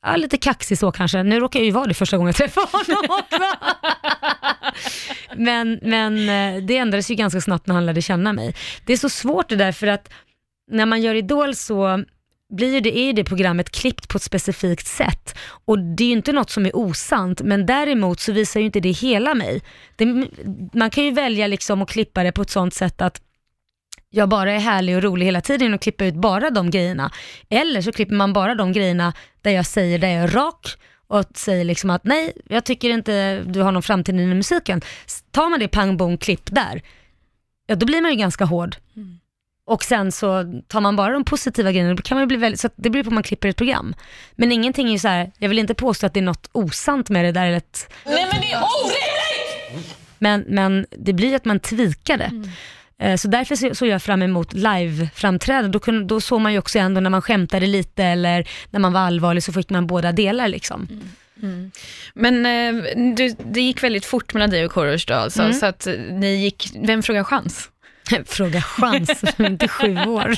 Speaker 1: ja, lite kaxig så kanske. Nu råkar jag ju vara det första gången jag träffar honom men, men eh, det ändrades ju ganska snabbt när han lärde känna mig. Det är så svårt det där för att när man gör Idol så blir det, är det programmet klippt på ett specifikt sätt. Och det är ju inte något som är osant, men däremot så visar ju inte det hela mig. Det, man kan ju välja liksom att klippa det på ett sånt sätt att jag bara är härlig och rolig hela tiden och klippa ut bara de grejerna. Eller så klipper man bara de grejerna där jag säger, där jag är rak och säger liksom att nej, jag tycker inte du har någon framtid i musiken. Tar man det pang bom klipp där, ja då blir man ju ganska hård. Mm. Och sen så tar man bara de positiva grejerna, då kan man ju bli väldigt, så det beror på om man klipper ett program. Men ingenting är ju så här, jag vill inte påstå att det är något osant med det där eller ett
Speaker 6: Nej men det är orimligt!
Speaker 1: men, men det blir att man tvikar det. Eh, Så därför så- såg jag fram emot live-framträdanden. Då, kunde- då såg man ju också ändå när man skämtade lite eller när man var allvarlig så fick man båda delar liksom.
Speaker 2: Men eh, du, det gick väldigt fort mellan dig och Korosh då alltså,
Speaker 1: Mm.
Speaker 2: så att ni gick, vem frågar chans?
Speaker 1: Fråga chans, inte sju år.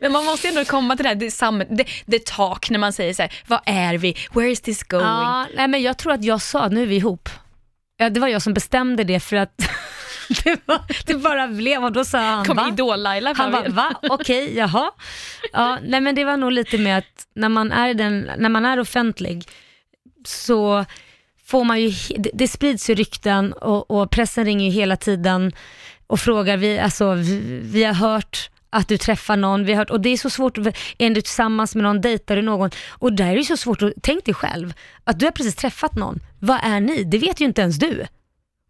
Speaker 2: Men man måste ändå komma till det här, det, sam, det, det tak när man säger så här, vad är vi, where is this going?
Speaker 1: Ja, nej men jag tror att jag sa, nu är vi ihop. Ja, det var jag som bestämde det för att det, var, det bara blev och då sa han
Speaker 2: Kom
Speaker 1: va?
Speaker 2: Idol-Laila
Speaker 1: Han bara, va? Okej, jaha. Ja, nej men det var nog lite med att när man är, den, när man är offentlig så får man ju, det, det sprids ju rykten och, och pressen ringer ju hela tiden och frågar, vi, alltså, vi, vi har hört att du träffar någon, vi har hört, och det är så svårt, är du tillsammans med någon, dejtar du någon? Och där är det så svårt, att, tänk dig själv, att du har precis träffat någon, vad är ni? Det vet ju inte ens du.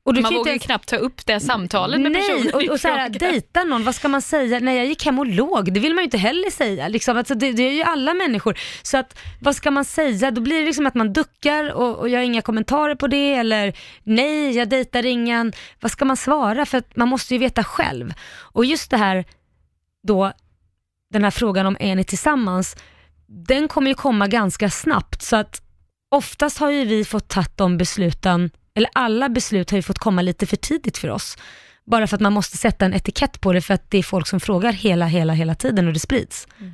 Speaker 1: Och du
Speaker 2: Man vågar
Speaker 1: ens-
Speaker 2: knappt ta upp det samtalet med personen
Speaker 1: Nej, och,
Speaker 2: i
Speaker 1: och så här, dejta någon, vad ska man säga? Nej, jag gick hem och låg. Det vill man ju inte heller säga. Liksom. Alltså, det, det är ju alla människor. Så att, vad ska man säga? Då blir det liksom att man duckar och, och jag har inga kommentarer på det eller nej, jag dejtar ingen. Vad ska man svara? För man måste ju veta själv. Och just det här då, den här frågan om är ni tillsammans, den kommer ju komma ganska snabbt. Så att oftast har ju vi fått ta de besluten, eller alla beslut har ju fått komma lite för tidigt för oss. Bara för att man måste sätta en etikett på det för att det är folk som frågar hela, hela, hela tiden och det sprids. Mm.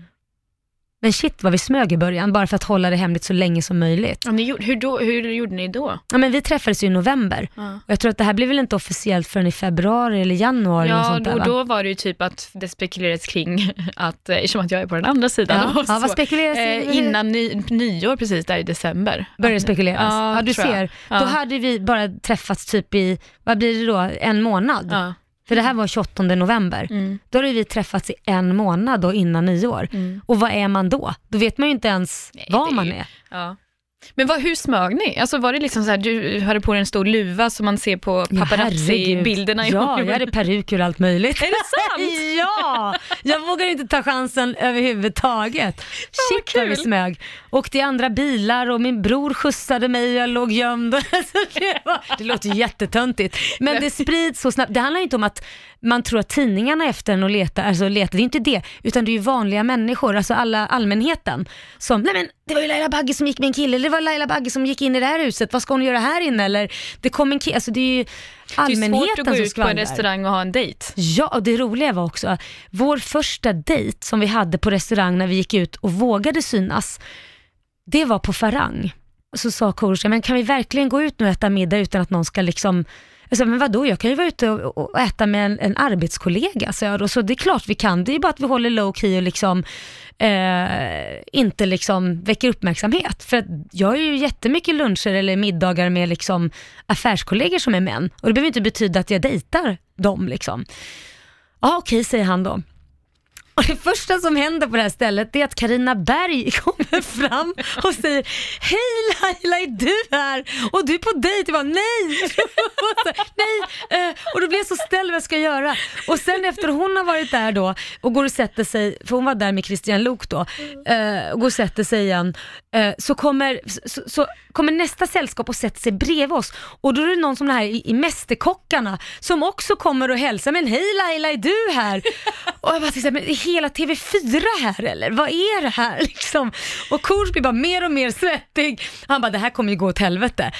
Speaker 1: Men shit vad vi smög i början, bara för att hålla det hemligt så länge som möjligt.
Speaker 2: Ja, ni hur, då, hur gjorde ni då?
Speaker 1: Ja, men vi träffades ju i november
Speaker 2: Ja.
Speaker 1: och jag tror att det här blev väl inte officiellt förrän i februari eller januari.
Speaker 2: Ja,
Speaker 1: sånt där,
Speaker 2: och då var det ju typ att det spekulerades kring att, eh, eftersom att jag är på den andra sidan,
Speaker 1: Ja,
Speaker 2: och
Speaker 1: ja, vad det?
Speaker 2: eh, innan ny, nyår precis där i december.
Speaker 1: började spekuleras.
Speaker 2: Ja,
Speaker 1: Ja, du ser. Då hade vi bara träffats typ i, vad blir det då, en månad? För det här var 28 november.
Speaker 2: Mm.
Speaker 1: Då hade vi träffats i en månad då innan nyår. Och vad är man då? Då vet man ju inte ens
Speaker 2: Nej,
Speaker 1: vad man är.
Speaker 2: Ja. Men vad, hur smög ni? Alltså var det liksom så här, du hade på dig en stor luva som man ser på
Speaker 1: Ja,
Speaker 2: paparazzi-bilderna
Speaker 1: Ja,
Speaker 2: Hollywood?
Speaker 1: jag hade peruker och allt möjligt.
Speaker 2: Är det sant?
Speaker 1: ja! Jag vågar inte ta chansen överhuvudtaget. Shit vad vi smög. Åkte i andra bilar och min bror skjutsade mig och jag låg gömd. Det, låter jättetöntigt. Men det sprids så snabbt. Det handlar inte om att man tror att tidningarna efter en och letar, alltså letar, det är inte det, utan det är ju vanliga människor, alltså alla allmänheten som, nej men det var ju Laila Bagge som gick med en kille, eller det var Laila Bagge som gick in i det här huset, vad ska hon göra här inne? Eller det kom en kille, alltså det är ju
Speaker 2: Det är
Speaker 1: allmänheten
Speaker 2: svårt att gå
Speaker 1: som
Speaker 2: ut på en
Speaker 1: skvallrar.
Speaker 2: restaurang och ha en dejt.
Speaker 1: Ja, och det roliga var också, vår första dejt som vi hade på restaurang när vi gick ut och vågade synas, det var på Farang. Så sa Korosh, men kan vi verkligen gå ut nu och äta middag utan att någon ska liksom jag sa, men vadå, jag kan ju vara ute och, och äta med en, en arbetskollega, så jag då. Så det är klart vi kan, det är bara att vi håller low key och liksom eh, inte liksom väcker uppmärksamhet. För att jag har ju jättemycket luncher eller middagar med liksom affärskollegor som är män. Och det behöver inte betyda att jag dejtar dem liksom. Ja, okej, säger han då. Och det första som händer på det här stället är att Karina Berg kommer fram och säger Hej Laila, är du här? Och du är på dejt? Jag bara nej! Och nej! Eh, och då blir jag så ställd vad jag ska göra. Och sen efter hon har varit där då och går och sätter sig, för hon var där med Christian Lok då, eh, och går och sätter sig igen, eh, så kommer, så, så kommer nästa sällskap och sätter sig bredvid oss och då är det någon som det här i, i Mästerkockarna som också kommer och hälsar, men hej Laila, är du här? Och jag bara men hela TV4 här eller? Vad är det här liksom? Och Kors blir bara mer och mer svettig. Han bara, det här kommer ju gå åt helvete.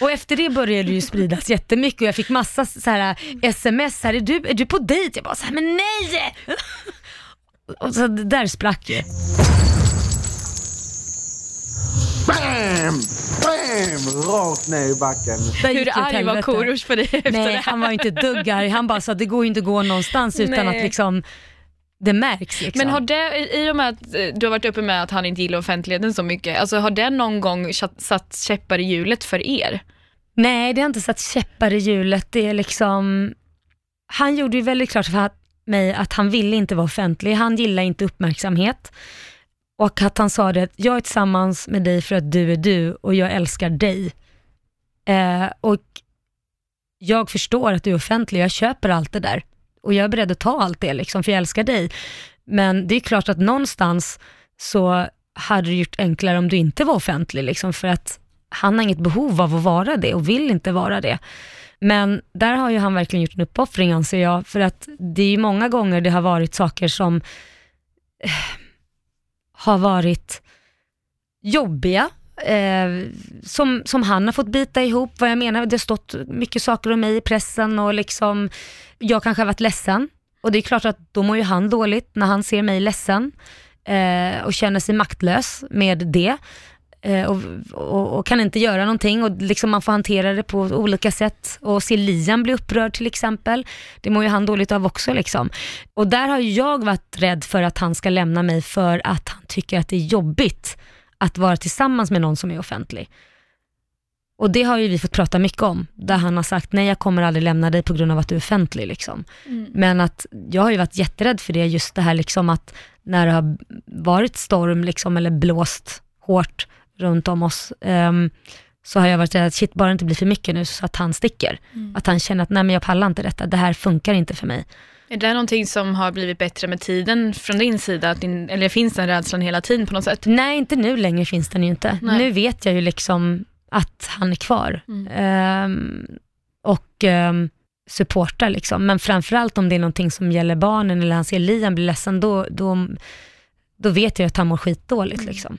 Speaker 1: Och efter det började det ju spridas jättemycket och jag fick massa så här sms, här, är, du, är du på dejt? Jag bara, så här, men nej! Och så det där sprack ju.
Speaker 6: Bam! Bam! Rakt ner i backen.
Speaker 2: Hur
Speaker 1: det
Speaker 2: arg var. Korosh på dig efter det
Speaker 1: Nej,
Speaker 2: här?
Speaker 1: han var inte dugg arg. Han bara sa, det går ju inte att gå någonstans utan
Speaker 2: Nej.
Speaker 1: att liksom det märks liksom.
Speaker 2: Men har det, i och med att eh, du har varit uppe med att han inte gillar offentligheten så mycket, alltså har det någon gång satt- käppar i hjulet för er?
Speaker 1: Nej, det har inte satt käppar i hjulet. Det är liksom... Han gjorde ju väldigt klart för mig att han ville inte vara offentlig. Han gillar inte uppmärksamhet. Och att han sa det jag är tillsammans med dig för att du är du och jag älskar dig. Eh, och jag förstår att du är offentlig, jag köper allt det där. Och jag är beredd att ta allt det liksom, för jag älskar dig. Men det är klart att någonstans så hade det gjort enklare om du inte var offentlig, liksom, för att han har inget behov av att vara det och vill inte vara det. Men där har ju han verkligen gjort en uppoffring anser jag, för att det är ju många gånger det har varit saker som eh, har varit jobbiga, eh, som, som han har fått bita ihop. Vad jag menar, det har stått mycket saker om mig i pressen och liksom, jag kanske har varit ledsen. Och det är klart att då mår ju han dåligt när han ser mig ledsen eh, och känner sig maktlös med det. Eh, och, och, och kan inte göra någonting och liksom man får hantera det på olika sätt. Och se Liam bli upprörd till exempel, det mår ju han dåligt av också. Liksom. Och där har jag varit rädd för att han ska lämna mig för att han tycker att det är jobbigt att vara tillsammans med någon som är offentlig. Och det har ju vi fått prata mycket om, där han har sagt nej jag kommer aldrig lämna dig på grund av att du är offentlig. Liksom. Men att jag har ju varit jätterädd för det, just det här liksom att när det har varit storm liksom, eller blåst hårt runt om oss, ehm, så har jag varit rädd att shit, bara det inte blir för mycket nu så att han sticker. Att han känner att nej men jag pallar inte detta, det här funkar inte för mig.
Speaker 2: Är det någonting som har blivit bättre med tiden från din sida? Din, eller finns den rädslan hela tiden på något sätt?
Speaker 1: Nej, inte nu längre finns den ju inte.
Speaker 2: Nej.
Speaker 1: Nu vet jag ju liksom att han är kvar. Ehm, och um, supportar liksom. Men framförallt om det är någonting som gäller barnen eller han ser Liam bli ledsen, då, då, då vet jag att han mår skitdåligt liksom.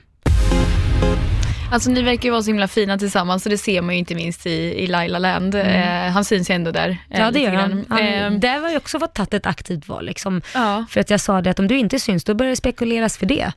Speaker 2: Alltså ni verkar ju vara så himla fina tillsammans och det ser man ju inte minst i, i Laila Land. Eh, han syns ju ändå där. eh,
Speaker 1: Ja, det gör han. han
Speaker 2: Eh,
Speaker 1: där har jag också fått tagit ett aktivt val. Liksom.
Speaker 2: ja.
Speaker 1: För att jag sa det att om du inte syns, då börjar det spekuleras för det.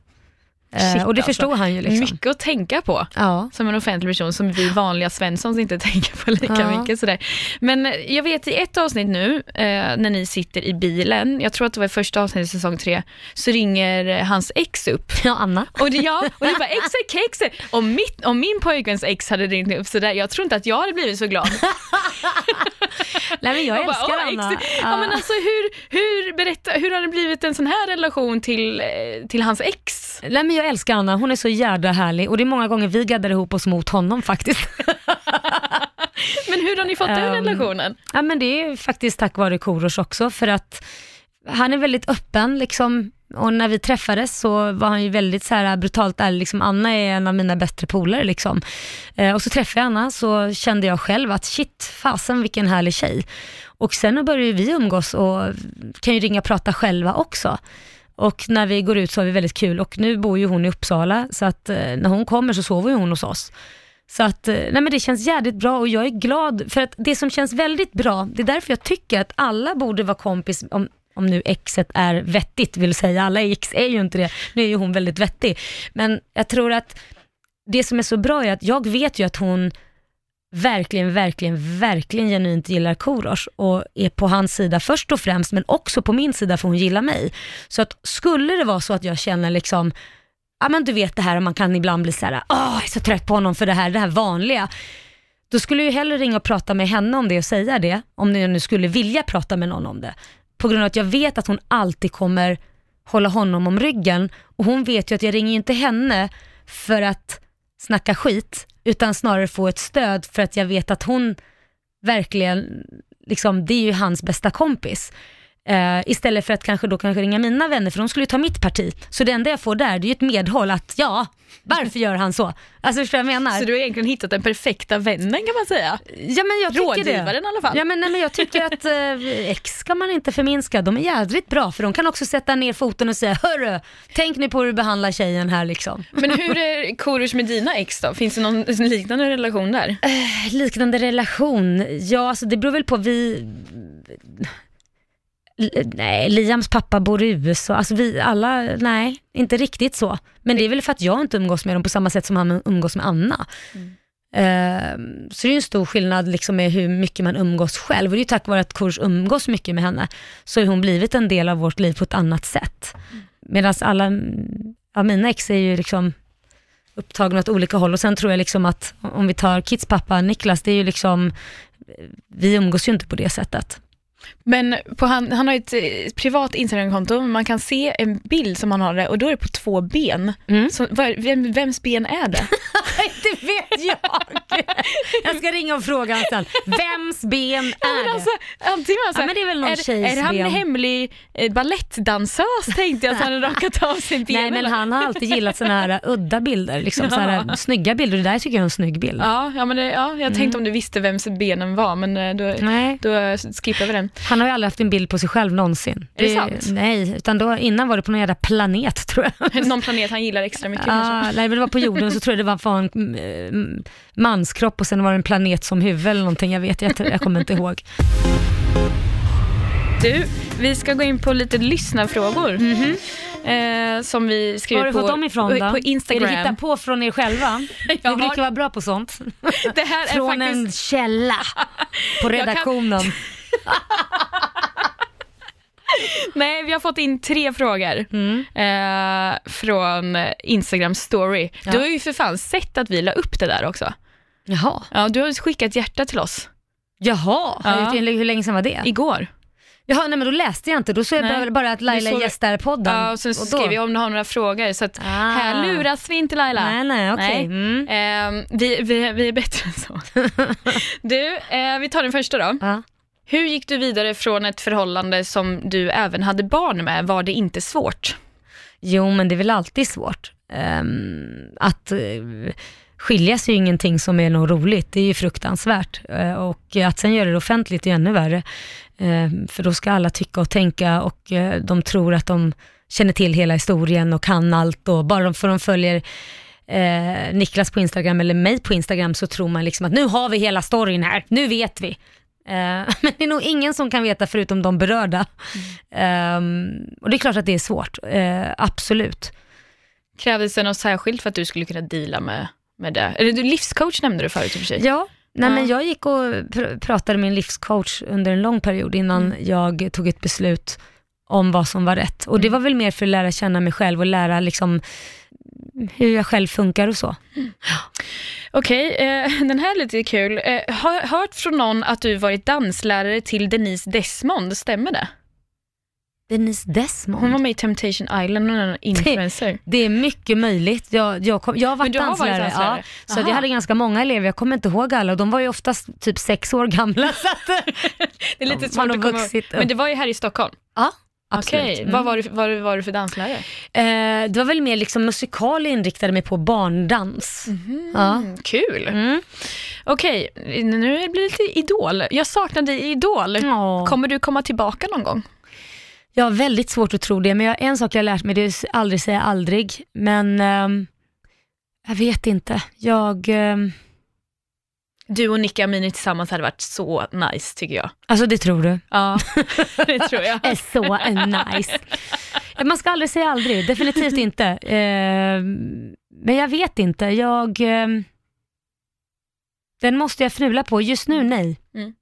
Speaker 1: Eh,
Speaker 2: Shit,
Speaker 1: och det
Speaker 2: alltså.
Speaker 1: förstår han ju. Liksom.
Speaker 2: Mycket att tänka på.
Speaker 1: Ja.
Speaker 2: som en offentlig person som vi vanliga Svenssons inte tänker på lika
Speaker 1: Ja.
Speaker 2: mycket. Sådär. Men jag vet i ett avsnitt nu, eh, när ni sitter i bilen, jag tror att det var i första avsnittet i säsong tre, så ringer eh, hans ex upp.
Speaker 1: ja, Anna.
Speaker 2: Och det, ja, och det var ex är kex. Om, mitt, om min pojkväns ex hade ringt upp sådär, jag tror inte att jag hade blivit så glad.
Speaker 1: Nej, men jag
Speaker 2: bara,
Speaker 1: älskar
Speaker 2: "Åh,
Speaker 1: Anna.
Speaker 2: ex- Ja, men alltså, hur, hur, berätta, hur har det blivit en sån här relation till, eh, till hans ex?
Speaker 1: Nej men jag älskar Anna, hon är så jävla härlig och det är många gånger vi gaddar ihop oss mot honom faktiskt.
Speaker 2: Men hur har ni fått den
Speaker 1: Ehm,
Speaker 2: relationen?
Speaker 1: ja men det är faktiskt tack vare Korosh också för att han är väldigt öppen liksom och när vi träffades så var han ju väldigt så här brutalt ärlig, liksom Anna är en av mina bättre polare liksom. Eh, och så träffade jag Anna så kände jag själv att shit, fasen vilken härlig tjej. Och sen började vi umgås och kan ju ringa och prata själva också. Och när vi går ut så har vi väldigt kul och nu bor ju hon i Uppsala så att eh, när hon kommer så sover ju hon hos oss. Så att, eh, nej men det känns jävligt bra och jag är glad för att det som känns väldigt bra, det är därför jag tycker att alla borde vara kompis om om nu exet är vettigt vill säga, alla ex är ju inte det, nu är ju hon väldigt vettig. Men jag tror att det som är så bra är att jag vet ju att hon verkligen, verkligen, verkligen genuint gillar Korosh och är på hans sida först och främst, men också på min sida för hon gillar mig. Så att skulle det vara så att jag känner liksom, ja men du vet det här, man kan ibland bli så här, åh jag är så trött på honom för det här, det här vanliga. Då skulle jag hellre ringa och prata med henne om det och säga det, om jag nu skulle vilja prata med någon om det. På grund av att jag vet att hon alltid kommer hålla honom om ryggen och hon vet ju att jag ringer inte henne för att snacka skit, utan snarare få ett stöd för att jag vet att hon verkligen, liksom, det är ju hans bästa kompis. Eh, istället för att kanske då kanske ringa mina vänner, för de skulle ju ta mitt parti. Så det enda jag får där, det är ju ett medhåll att ja, varför gör han så? Alltså förstår jag menar?
Speaker 2: Så du har egentligen hittat den perfekta vännen kan man säga.
Speaker 1: Ja men jag tycker det.
Speaker 2: Rådgivaren i alla fall.
Speaker 1: Ja men, nej, men jag tycker att eh, ex ska man inte förminska, de är jädrigt bra för de kan också sätta ner foten och säga hörru, tänk nu på hur du behandlar tjejen här liksom.
Speaker 2: Men hur är Korosh med dina ex då? Finns det någon liknande relation där?
Speaker 1: Liknande relation, ja alltså det beror väl på, vi Nej, Liams pappa bor i USA, alltså vi alla, nej, inte riktigt så. Men det är väl för att jag inte umgås med dem på samma sätt som han umgås med Anna. Ehm, så det är en stor skillnad liksom med hur mycket man umgås själv. Och det är ju tack vare att Kurs umgås mycket med henne, så har hon blivit en del av vårt liv på ett annat sätt. Medan alla, ja mina ex är ju liksom upptagna åt olika håll och sen tror jag liksom att om vi tar Kits pappa Niklas, det är ju liksom, vi umgås ju inte på det sättet.
Speaker 2: Men han, han har ett eh, privat Instagramkonto, man kan se en bild som han har det och då är det på två ben.
Speaker 1: Mm.
Speaker 2: Så, vem, vems ben är det?
Speaker 1: det vet jag. Jag ska ringa och fråga honom sen. Vems ben är det?
Speaker 2: alltså, antingen alltså,
Speaker 1: Ja, men det är väl någon
Speaker 2: är, är han
Speaker 1: ben.
Speaker 2: en hemlig eh, ballettdansös tänkte jag, så han har rakat av sig benen.
Speaker 1: Nej men han har alltid gillat sådana här udda bilder, liksom, så här, snygga bilder. Det där tycker jag är en snygg bild.
Speaker 2: Ja, ja, men det, ja, jag tänkte om du visste vems benen var, men eh, då,
Speaker 1: Mm. Nej.
Speaker 2: då eh, skippar vi den.
Speaker 1: Han har ju aldrig haft en bild på sig själv någonsin.
Speaker 2: Är det sant?
Speaker 1: Nej, utan då, innan var det på någon jävla planet tror jag.
Speaker 2: Någon planet han gillar extra mycket kanske.
Speaker 1: Ah, nej, men det var på jorden så tror jag det var för en mm, manskropp och sen var det en planet som huvud eller någonting. Jag vet, jag, jag kommer inte ihåg.
Speaker 2: Du, vi ska gå in på lite lyssnarfrågor. Eh, som vi skriver
Speaker 1: Var har du fått dem ifrån då?
Speaker 2: på Instagram.
Speaker 1: Är det hitta på från er själva? Ni brukar
Speaker 2: har-
Speaker 1: vara bra på sånt. Från
Speaker 2: faktiskt...
Speaker 1: en källa på redaktionen.
Speaker 2: Nej, vi har fått in tre frågor
Speaker 1: Mm.
Speaker 2: eh, från Instagram story.
Speaker 1: Ja.
Speaker 2: Du har ju för fan sett att vi la upp det där också.
Speaker 1: Jaha,
Speaker 2: Ja, du har skickat hjärta till oss
Speaker 1: Jaha.
Speaker 2: Ja.
Speaker 1: hur länge sedan var det?
Speaker 2: igår.
Speaker 1: Jaha, nej men då läste jag inte. Då såg jag bara, att Laila
Speaker 2: såg-
Speaker 1: gästar podden.
Speaker 2: Ja, och sen så
Speaker 1: Och då-
Speaker 2: skrev jag om du har några frågor, så att
Speaker 1: Ah.
Speaker 2: här luras vi inte Laila.
Speaker 1: Nej, nej, okej.
Speaker 2: Nej.
Speaker 1: Mm.
Speaker 2: Ehm, vi, vi, vi är bättre än så. du, eh, vi tar den första då.
Speaker 1: Ja.
Speaker 2: Hur gick du vidare från ett förhållande som du även hade barn med? Var det inte svårt?
Speaker 1: Jo, men det är väl alltid svårt. Um, att eh, uh, skiljas är ju ingenting som är något roligt, det är ju fruktansvärt. Uh, och att sen göra det offentligt är ännu värre. Uh, för då ska alla tycka och tänka och eh, de tror att de känner till hela historien och kan allt och bara för de följer Niklas på Instagram eller mig på Instagram så tror man liksom att nu har vi hela storyn här, nu vet vi. Eh, men det är nog ingen som kan veta förutom de berörda. Ehm, och det är klart att det är svårt, eh, absolut.
Speaker 2: Krävdes det något särskilt för att du skulle kunna deala med, med det? Eller du, livscoach nämnde du förut i och för sig.
Speaker 1: Ja, nej,
Speaker 2: Ja.
Speaker 1: men jag gick och pr- pratade med en livscoach under en lång period innan jag tog ett beslut om vad som var rätt. Och det var väl mer för att lära känna mig själv och lära liksom hur jag själv funkar och så.
Speaker 2: Okej, eh, den här är lite kul. Eh, har hört från någon att du varit danslärare till Denise Desmond, stämmer det?
Speaker 1: Denise Desmond.
Speaker 2: Hon var med i Temptation Island och en influencer.
Speaker 1: Det är mycket möjligt. Jag, jag, kom, jag har varit
Speaker 2: har varit
Speaker 1: danslärare,
Speaker 2: danslärare?
Speaker 1: Ja, så jag hade ganska många elever. Jag kommer inte ihåg alla och de var ju oftast typ sex år gamla. Så att,
Speaker 2: Det är lite svårt att komma
Speaker 1: vuxit.
Speaker 2: Men det var ju här i Stockholm.
Speaker 1: ja, absolut.
Speaker 2: Okej,
Speaker 1: Mm.
Speaker 2: vad var du, vad var du för danslärare?
Speaker 1: Eh, det var väl mer liksom musikal inriktade mig på barndans. Ja.
Speaker 2: Mm, kul.
Speaker 1: Mm.
Speaker 2: Okej, nu blir det lite Idol. Jag saknar dig i Idol.
Speaker 1: Ja.
Speaker 2: Kommer du komma tillbaka någon gång?
Speaker 1: Jag har väldigt svårt att tro det, men jag, en sak jag har lärt mig det är att aldrig säga aldrig. Men ehm, jag vet inte. Jag, ehm,
Speaker 2: Du och Nicka Amini tillsammans hade varit så nice tycker jag.
Speaker 1: alltså det tror du.
Speaker 2: Ja, det tror jag.
Speaker 1: är så nice. Man ska aldrig säga aldrig, definitivt inte. Ehm, men jag vet inte. Jag, ehm, den måste jag fnula på. Just nu, nej.
Speaker 2: Mm.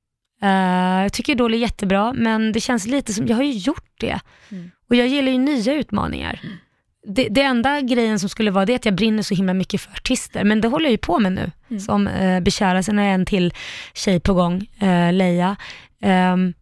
Speaker 1: Eh, jag tycker Idol är jättebra, men det känns lite som, jag har ju gjort det.
Speaker 2: Mm.
Speaker 1: Och jag gillar ju nya utmaningar. Det, det enda grejen som skulle vara det är att jag brinner så himla mycket för artister, men det håller jag ju på med nu.
Speaker 2: Mm.
Speaker 1: Som uh, bekära, sen har jag en till tjej på gång, uh, Leia. Ehm,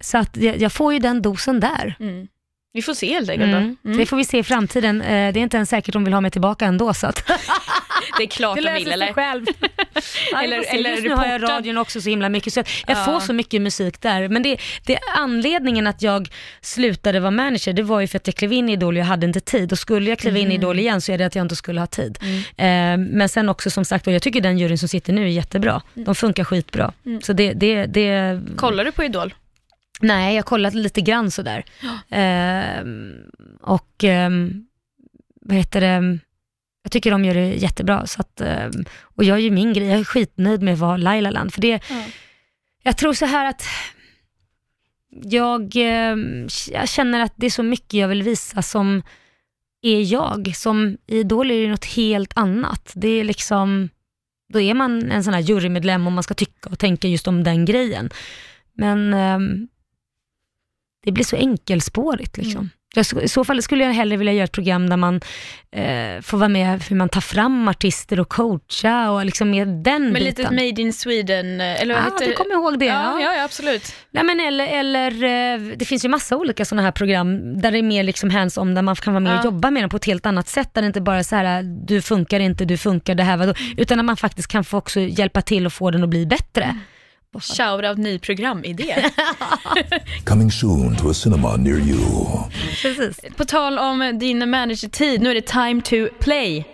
Speaker 1: så att jag, jag får ju den dosen där.
Speaker 2: Mm. Vi får se helt enkelt
Speaker 1: Mm.
Speaker 2: då. Mm.
Speaker 1: Det får vi se i framtiden. Eh, det är inte ens säkert de vill ha mig tillbaka ändå. Så att
Speaker 2: Det är klart de vill eller?
Speaker 1: själv. ja,
Speaker 2: Eller-
Speaker 1: eller, Just nu har jag radion också så himla mycket, så jag
Speaker 2: Ja.
Speaker 1: får så mycket musik där. Men det, det anledningen att jag slutade vara manager, det var ju för att jag klev in i Idol och jag hade inte tid. Och skulle jag kliva in i
Speaker 2: Mm.
Speaker 1: Idol igen så är det att jag inte skulle ha tid. Eh, men sen också som sagt, och jag tycker den juryn som sitter nu är jättebra.
Speaker 2: Mm.
Speaker 1: De funkar skitbra. Så det, det, det,
Speaker 2: Kollar du på Idol?
Speaker 1: Nej, jag kollat lite grann sådär. Ehm, och ehm, vad heter det, jag tycker de gör det jättebra. Så att, ehm, och jag är ju min grej, jag är skitnöjd med vara Laila Land. För det,
Speaker 2: Ja.
Speaker 1: jag tror så här att jag, ehm, jag känner att det är så mycket jag vill visa som är jag. Som i Idol är det något helt annat. Det är liksom, då är man en sån här jurymedlem och man ska tycka och tänka just om den grejen. Men ehm, det blir så enkelspårigt liksom. Jag, sk- I så fall skulle jag hellre vilja göra ett program där man eh, får vara med hur man tar fram artister och coacha och liksom med den
Speaker 2: Men
Speaker 1: biten.
Speaker 2: lite Made in Sweden, eh, eller vad
Speaker 1: Ja,
Speaker 2: heter
Speaker 1: du kommer ihåg det,
Speaker 2: Ja,
Speaker 1: ja.
Speaker 2: ja, absolut.
Speaker 1: Nej, men eller, eller, eh, det finns ju massa olika sådana här program där det är mer liksom hands-on, där man kan vara med och
Speaker 2: Ja.
Speaker 1: jobba med dem på ett helt annat sätt, där det inte bara är så här, du funkar inte, du funkar, det här var då, utan att man faktiskt kan få också hjälpa till och få den att bli bättre.
Speaker 2: Shoutout ny programidé.
Speaker 7: Coming soon to a cinema near you.
Speaker 1: Precis.
Speaker 2: På tal om din managertid, nu är det time to play.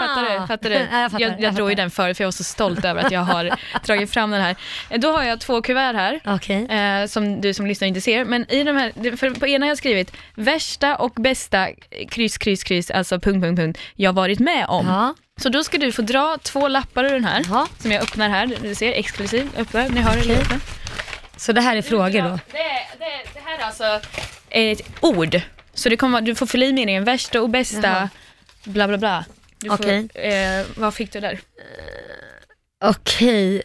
Speaker 2: Fattar du? Fattar du?
Speaker 1: Ja, jag fattar,
Speaker 2: jag,
Speaker 1: jag
Speaker 2: jag drog ju den förut för jag var så stolt över att jag har dragit fram den här. Eh, Då har jag två kuvert här.
Speaker 1: Okej.
Speaker 2: Eh, som du som lyssnar inte ser. Men i de här, för på ena har jag skrivit värsta och bästa kryss, kryss, kryss, alltså punkt, punkt, punkt, jag varit med om.
Speaker 1: Ja.
Speaker 2: Så då ska du få dra två lappar ur den här,
Speaker 1: Jaha.
Speaker 2: som jag öppnar här. Du ser, exklusiv. Öppnar, ni hör det? Öppna.
Speaker 1: Så det här är frågor då?
Speaker 2: Det, det, det här är alltså ett ord. Så det kommer, du får fylla i meningen värsta och bästa,
Speaker 1: Jaha.
Speaker 2: bla bla bla. Du får,
Speaker 1: Okej.
Speaker 2: eh, vad fick du där?
Speaker 1: Okej,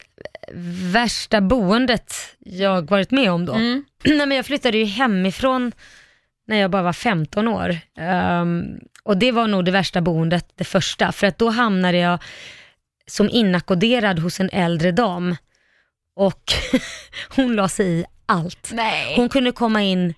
Speaker 1: värsta boendet jag varit med om då?
Speaker 2: Mm.
Speaker 1: Nej, men jag flyttade ju hemifrån när jag bara var 15 år. Ehm, och det var nog det värsta boendet, det första, för att då hamnade jag som inackorderad hos en äldre dam. Och hon la sig i allt.
Speaker 2: Nej.
Speaker 1: Hon kunde komma in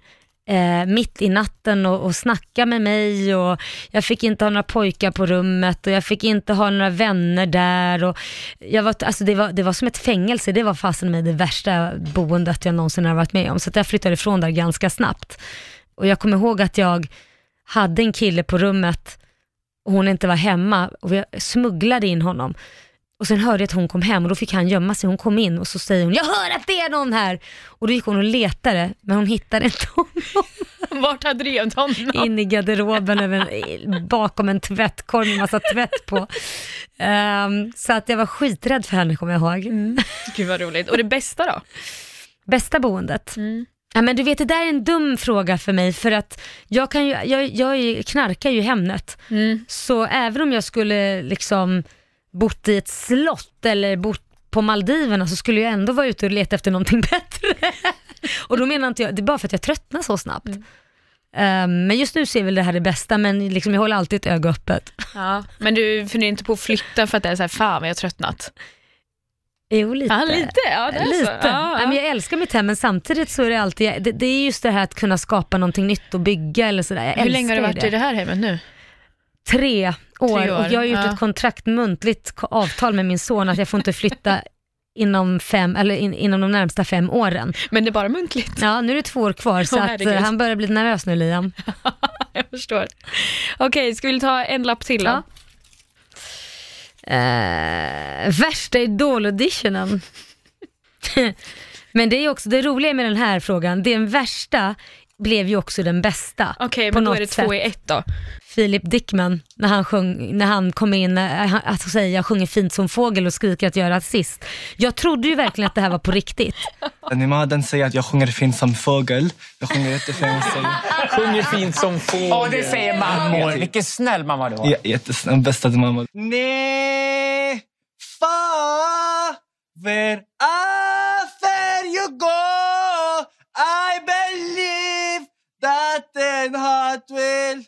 Speaker 1: eh, mitt i natten och, och snacka med mig och jag fick inte ha några pojkar på rummet och jag fick inte ha några vänner där. Och jag var, alltså det, var, det var som ett fängelse, det var fasen med det värsta boendet jag någonsin har varit med om. Så jag flyttade ifrån där ganska snabbt. Och jag kommer ihåg att jag hade en kille på rummet och hon inte var hemma och jag smugglade in honom. Och sen hörde jag att hon kom hem och då fick han gömma sig. Hon kom in och så säger hon, jag hör att det är någon här. Och då gick hon och letade, men hon hittade inte honom.
Speaker 2: Vart hade du gömt honom?
Speaker 1: In i garderoben en- bakom en tvättkorg med massa tvätt på. Ehm, så att jag var skiträdd för henne kommer jag ihåg.
Speaker 2: Gud vad roligt. Och det bästa då?
Speaker 1: Bästa boendet? Ja, men du vet, det där är en dum fråga för mig för att jag, kan ju, jag, jag ju- knarkar ju Hemnet. Så även om jag skulle liksom bott i ett slott eller bott på Maldiverna så skulle jag ändå vara ute och leta efter någonting bättre. och då menar inte jag, det är bara för att jag tröttnar så snabbt. Ehm, men just nu ser väl det här det bästa, men liksom jag håller alltid ett öga öppet.
Speaker 2: Ja. Men du funderar inte på att flytta för att det är så här, fan vad jag har tröttnat?
Speaker 1: Jo, lite.
Speaker 2: Ja, lite. Ja, det är
Speaker 1: Lite.
Speaker 2: Så. Ja,
Speaker 1: Nej, men
Speaker 2: ja.
Speaker 1: jag älskar mitt hem, men samtidigt så är det alltid, det, det är just det här att kunna skapa någonting nytt och bygga eller sådär. Jag
Speaker 2: Hur länge har du varit
Speaker 1: ju
Speaker 2: i det här hemmet nu?
Speaker 1: Tre år,
Speaker 2: Tre år,
Speaker 1: och jag har gjort
Speaker 2: ja.
Speaker 1: ett kontrakt, muntligt avtal med min son att jag får inte flytta inom, fem, eller in, inom de närmsta fem åren.
Speaker 2: Men det är bara muntligt.
Speaker 1: Ja, nu är det två år kvar så
Speaker 2: Åh,
Speaker 1: att eh, han börjar bli nervös nu Liam.
Speaker 2: jag förstår. Okej, ska vi ta en lapp till då?
Speaker 1: Eh, värsta idol-auditionen. Men det är också det roliga med den här frågan, den värsta blev ju också den bästa.
Speaker 2: Okej,
Speaker 1: på
Speaker 2: men då är det två
Speaker 1: sätt.
Speaker 2: i ett då.
Speaker 1: Philip Dickman, när han, sjöng, när han kom in, eh, han- att säga jag sjunger fint som fågel och skriker att jag är rasist. Jag trodde ju verkligen att det här var på riktigt.
Speaker 8: Min mamma den säger att jag sjunger fint som fågel. Jag sjunger jättefint.
Speaker 9: Sjunger fint som fågel. Ja, det säger mammor. Vilken snäll mamma du har.
Speaker 8: Ja, jättesnäll. Bästa till mamma. Nej, far, you go I believe that the heart will,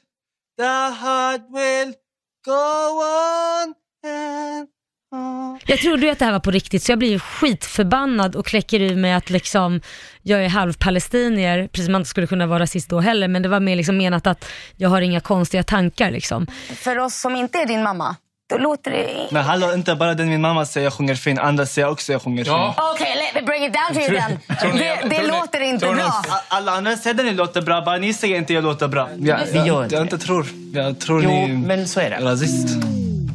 Speaker 8: the heart will go on and on.
Speaker 1: Jag trodde ju att det här var på riktigt så jag blir ju skitförbannad och kläcker ur mig att liksom jag är halvpalestinier, precis som man inte skulle kunna vara rasist då heller, men det var mer liksom menat att jag har inga konstiga tankar liksom.
Speaker 10: För oss som inte är din mamma, då låter det...
Speaker 8: Men hallå, inte bara den min mamma säger jag sjunger fint, andra säger också jag sjunger
Speaker 9: Ja.
Speaker 8: fint.
Speaker 10: Okej, let me bring it down to you then. Det, det låter inte bra.
Speaker 8: Alla andra säger att ni låter bra, bara ni säger inte jag låter bra. Jag,
Speaker 9: Vi gör inte
Speaker 8: jag inte tror. Jag tror
Speaker 9: Jo,
Speaker 8: ni
Speaker 9: men så är det.
Speaker 8: är rasist.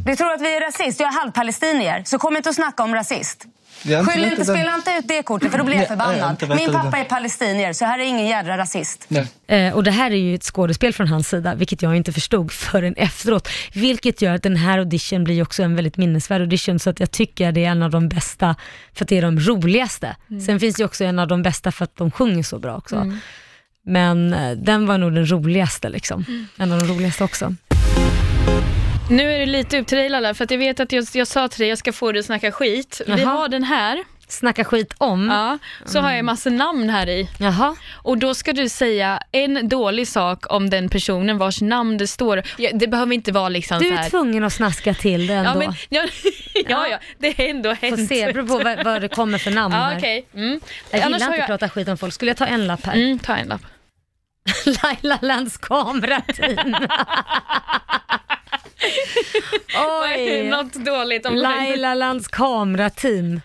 Speaker 10: Du tror att vi är rasist? Jag är halvpalestinier, så kom inte och snacka om rasist. Skyll inte, spela inte ut det kortet för då blir jag förbannad. Min pappa är palestinier, så här är ingen jädra rasist.
Speaker 8: Nej.
Speaker 1: Eh, och det här är ju ett skådespel från hans sida, vilket jag inte förstod förrän efteråt. Vilket gör att den här audition blir också en väldigt minnesvärd audition, så att jag tycker det är en av de bästa, för att det är de roligaste. Sen finns det ju också en av de bästa för att de sjunger så bra också. Men eh, den var nog den roligaste liksom. En av de roligaste också.
Speaker 2: Nu är det lite upp till dig Lalla, för att jag vet att jag, jag sa till dig jag ska få dig att snacka skit. Vi
Speaker 1: Jaha.
Speaker 2: har den här
Speaker 1: snacka skit om.
Speaker 2: Ja, så har jag massa namn här i.
Speaker 1: Jaha.
Speaker 2: Och då ska du säga en dålig sak om den personen vars namn det står. Ja, det behöver inte vara liksom
Speaker 1: Du
Speaker 2: så
Speaker 1: är
Speaker 2: här.
Speaker 1: tvungen att snaska till det ändå.
Speaker 2: Ja, men, ja, ja, ja, det har ändå hänt.
Speaker 1: Får se, det beror på vad, vad det kommer för namn
Speaker 2: Ja,
Speaker 1: här.
Speaker 2: okej. Mm.
Speaker 1: Jag
Speaker 2: Annars
Speaker 1: gillar
Speaker 2: har
Speaker 1: inte
Speaker 2: jag-
Speaker 1: att prata skit om folk. Skulle jag ta en lapp här?
Speaker 2: Mm, ta en lapp.
Speaker 1: Laila Lands kamerateam. Oj.
Speaker 2: Något dåligt om
Speaker 1: Laila Lands kamerateam.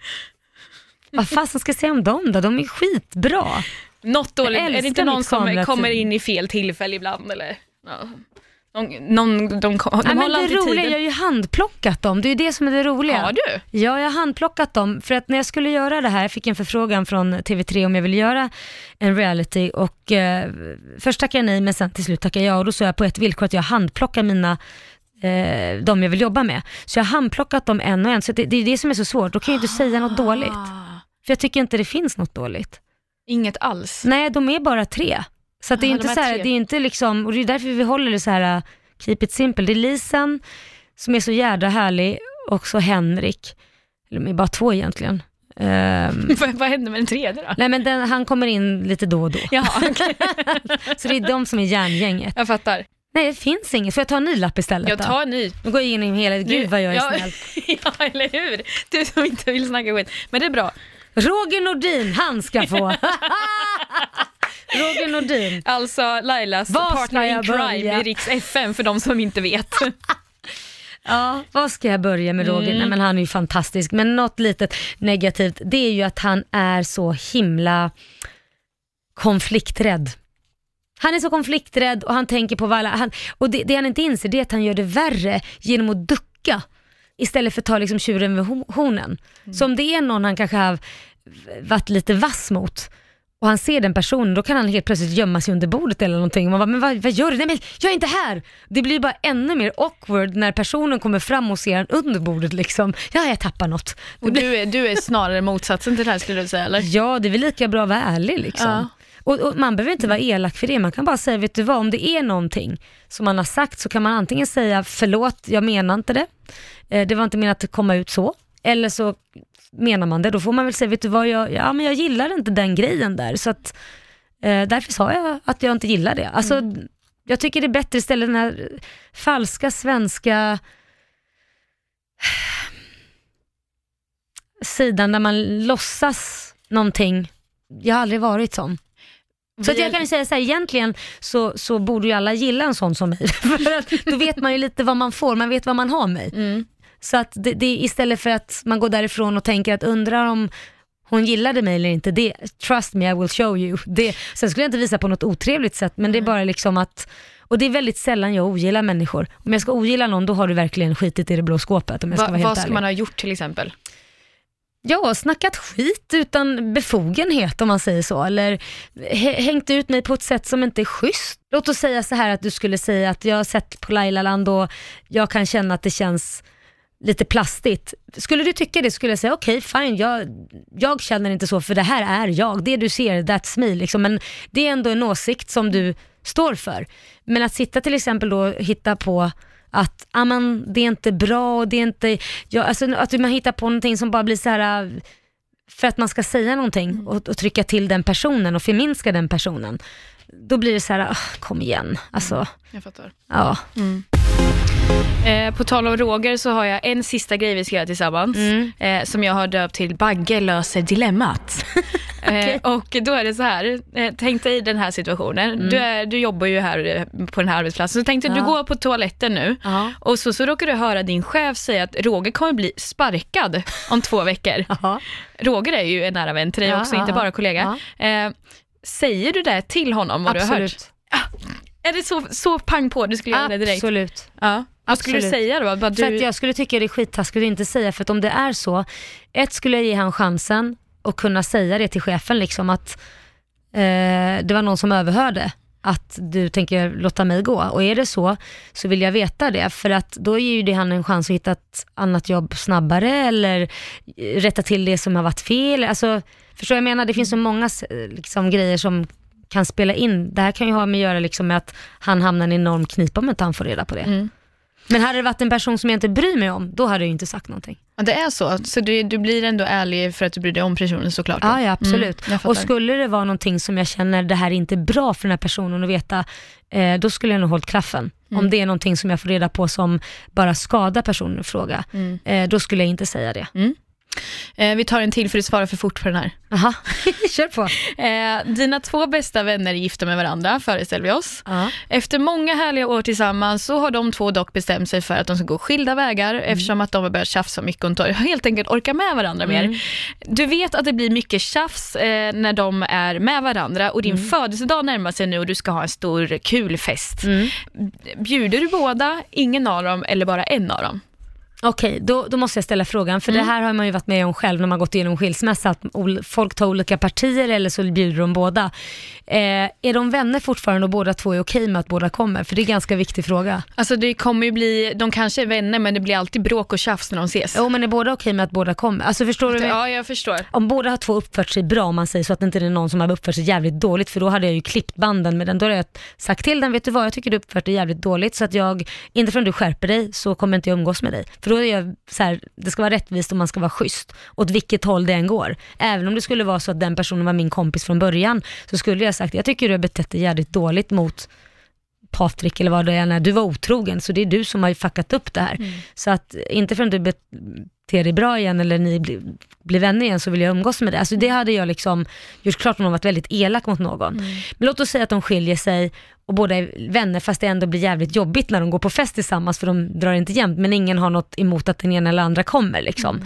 Speaker 1: Vad fasen ska jag säga om dem då? De är skitbra.
Speaker 2: Något dåligt. Är det inte någon som kommer in i fel tillfälle ibland eller? Ja. Någon, någon, de, de, de
Speaker 1: Nej, men det roliga,
Speaker 2: tiden.
Speaker 1: jag har ju handplockat dem. Det är ju det som är det roliga.
Speaker 2: Har du?
Speaker 1: Ja, jag har handplockat dem. För att när jag skulle göra det här, jag fick en förfrågan från TV3 om jag ville göra en reality och eh, först tackade jag nej men sen till slut tackade jag och då sa jag på ett villkor att jag handplockar mina eh, de jag vill jobba med. Så jag har handplockat dem en och en, så det, det är det som är så svårt. Då kan jag inte säga något dåligt. För jag tycker inte det finns något dåligt.
Speaker 2: Inget alls.
Speaker 1: Nej, de är bara tre. Så det är
Speaker 2: Jaha,
Speaker 1: inte
Speaker 2: de
Speaker 1: så här, det är inte liksom, och det är därför vi håller det så här, uh, keep it simple. Det är Lisen som är så jädra härlig och så Henrik, eller de är bara två egentligen. Ehm,
Speaker 2: vad, händer med den tredje då?
Speaker 1: nej men den, han kommer in lite då och då.
Speaker 2: Jaha, okej.
Speaker 1: Så det är de som är järngänget.
Speaker 2: Jag fattar.
Speaker 1: Nej, det finns inget. Får jag ta en ny lapp istället
Speaker 2: Jag
Speaker 1: då?
Speaker 2: tar en ny.
Speaker 1: Nu går jag in i hela, gud vad jag är
Speaker 2: ja,
Speaker 1: snäll.
Speaker 2: ja, eller hur? Du som inte vill snacka skit. Men det är bra.
Speaker 1: Roger Nordin, han ska få. Roger Nordin.
Speaker 2: Alltså Lailas
Speaker 1: Var
Speaker 2: partner in crime i Riks FM för de som inte vet.
Speaker 1: Ja, vad ska jag börja med Roger?
Speaker 2: Mm.
Speaker 1: Nej, men han är ju fantastisk. Men något litet negativt, det är ju att han är så himla konflikträdd. Han är så konflikträdd och han tänker på vad alla, han, och det, det han inte inser det är att han gör det värre genom att ducka istället för att ta liksom tjuren vid ho- hornen. Så om det är någon han kanske har varit lite vass mot och han ser den personen, då kan han helt plötsligt gömma sig under bordet eller någonting. Och man bara, men vad, vad gör du? Nej men jag är inte här! Det blir bara ännu mer awkward när personen kommer fram och ser han under bordet liksom. Ja, jag tappar något.
Speaker 2: Och du är, du är snarare motsatsen till det här skulle du säga eller?
Speaker 1: ja, det är väl lika bra att vara ärlig liksom.
Speaker 2: Ja.
Speaker 1: Och, och man behöver inte vara elak för det, man kan bara säga, vet du vad, om det är någonting som man har sagt så kan man antingen säga förlåt, jag menar inte det, eh, det var inte menat att komma ut så, eller så menar man det, då får man väl säga, vet du vad, jag, ja, men jag gillar inte den grejen där, så att eh, därför sa jag att jag inte gillar det. Alltså, jag tycker det är bättre istället den här falska svenska sidan där man låtsas någonting. Jag har aldrig varit sån. Så att jag kan ju säga så här, egentligen så, så borde ju alla gilla en sån som mig. För att då vet man ju lite vad man får, man vet vad man har mig.
Speaker 2: Mm.
Speaker 1: Så att det, det istället för att man går därifrån och tänker att undrar om hon gillade mig eller inte, det, trust me I will show you. Det, sen skulle jag inte visa på något otrevligt sätt, men det är bara liksom att, och det är väldigt sällan jag ogillar människor. Om jag ska ogilla någon, då har du verkligen skitit i det blå skåpet om jag ska
Speaker 2: Va,
Speaker 1: vara helt
Speaker 2: vad ska
Speaker 1: ärlig.
Speaker 2: man ha gjort till exempel?
Speaker 1: Ja, snackat skit utan befogenhet om man säger så. Eller hängt ut mig på ett sätt som inte är schysst. Låt oss säga så här att du skulle säga att jag har sett på Lailaland och jag kan känna att det känns lite plastigt. Skulle du tycka det skulle jag säga okej fine, jag, jag känner inte så för det här är jag. Det du ser, that's me. Liksom. Men det är ändå en åsikt som du står för. Men att sitta till exempel då och hitta på att amen, det är inte bra och det är inte, ja, alltså, att man hittar på någonting som bara blir så här äh, för att man ska säga någonting och, och trycka till den personen och förminska den personen. Då blir det så här, ah, kom igen, alltså,
Speaker 2: Jag fattar.
Speaker 1: ja.
Speaker 2: Eh, på tal om Roger så har jag en sista grej vi ska göra tillsammans,
Speaker 1: Mm.
Speaker 2: eh, som jag har döpt till Bagge löser dilemmat. eh, och då är det så här, eh, tänk dig den här situationen, du, är, du jobbar ju här eh, på den här arbetsplatsen, så tänk dig
Speaker 1: Mm. Ja.
Speaker 2: du går på toaletten nu
Speaker 1: Ja.
Speaker 2: och så, så råkar du höra din chef säga att Roger kommer bli sparkad om två veckor.
Speaker 1: Ja.
Speaker 2: Roger är ju en nära vän till dig också, inte bara kollega. Säger du det till honom vad du har hört?
Speaker 1: Absolut.
Speaker 2: Är det så, så pang på du skulle göra det direkt?
Speaker 1: Absolut.
Speaker 2: Ja. Vad skulle du säga då? Bara
Speaker 1: För
Speaker 2: du...
Speaker 1: att jag skulle tycka det är skittaskigt att inte säga, för att om det är så, ett skulle jag ge han chansen att kunna säga det till chefen liksom att eh, det var någon som överhörde att du tänker låta mig gå. Och är det så, så vill jag veta det, för att då ger ju det han en chans att hitta ett annat jobb snabbare eller eh, rätta till det som har varit fel. Alltså, förstår vad jag menar? Det finns så många liksom, grejer som kan spela in. Det här kan ju ha med att göra liksom, med att han hamnar i en enorm knipa om inte han får reda på det.
Speaker 2: Mm.
Speaker 1: Men hade det varit en person som jag inte bryr mig om, då hade jag ju inte sagt någonting.
Speaker 2: Ja, det är så. Så du, du blir ändå ärlig för att du bryr dig om personen såklart? då?
Speaker 1: Ja, ja absolut.
Speaker 2: Mm,
Speaker 1: och skulle det vara någonting som jag känner, det här är inte bra för den här personen att veta, eh, då skulle jag nog hållit klaffen.
Speaker 2: Mm.
Speaker 1: Om det är någonting som jag får reda på som bara skadar personen i fråga,
Speaker 2: Mm.
Speaker 1: eh, då skulle jag inte säga det.
Speaker 2: Eh, vi tar en till för du svarar för fort på den här.
Speaker 1: Aha, kör på.
Speaker 2: Eh, dina två bästa vänner är gifta med varandra, föreställer vi oss.
Speaker 1: Ja.
Speaker 2: Efter många härliga år tillsammans så har de två dock bestämt sig för att de ska gå skilda vägar eftersom att de har börjat tjafsa mycket och inte helt enkelt orkar med varandra mer. Du vet att det blir mycket tjafs eh, när de är med varandra och din födelsedag närmar sig nu och du ska ha en stor kul fest. Bjuder du båda, ingen av dem eller bara en av dem?
Speaker 1: Okej, då, då måste jag ställa frågan, för det här har man ju varit med om själv när man gått igenom skilsmässa, att ol- folk tar olika partier eller så bjuder de båda. Eh, är de vänner fortfarande och båda två är okej med att båda kommer? För det är en ganska viktig fråga.
Speaker 2: Alltså det kommer ju bli, de kanske är vänner men det blir alltid bråk och tjafs när de ses.
Speaker 1: Jo, men är båda okej med att båda kommer? Alltså förstår du?
Speaker 2: Ja, jag förstår.
Speaker 1: om båda har två uppfört sig bra, om man säger så att det inte är någon som har uppfört sig jävligt dåligt, för då hade jag ju klippt banden med den. Då hade jag sagt till den, vet du vad, jag tycker du uppfört dig jävligt dåligt, så att jag, inte förrän du skärper dig, så kommer inte jag umgås med dig. För då är jag så här, det ska vara rättvist och man ska vara schysst, åt vilket håll det än går. Även om det skulle vara så att den personen var min kompis från början, så skulle jag sagt, jag tycker du har betett dig jävligt dåligt mot Patrik eller vad det är, när du var otrogen, så det är du som har fuckat upp det här. Så att inte förrän du beter dig bra igen eller ni blir vänner igen så vill jag umgås med dig. Alltså det hade jag liksom gjort klart om de varit väldigt elak mot någon. Men låt oss säga att de skiljer sig och båda är vänner fast det ändå blir jävligt jobbigt när de går på fest tillsammans för de drar inte jämnt men ingen har något emot att den ena eller andra kommer liksom.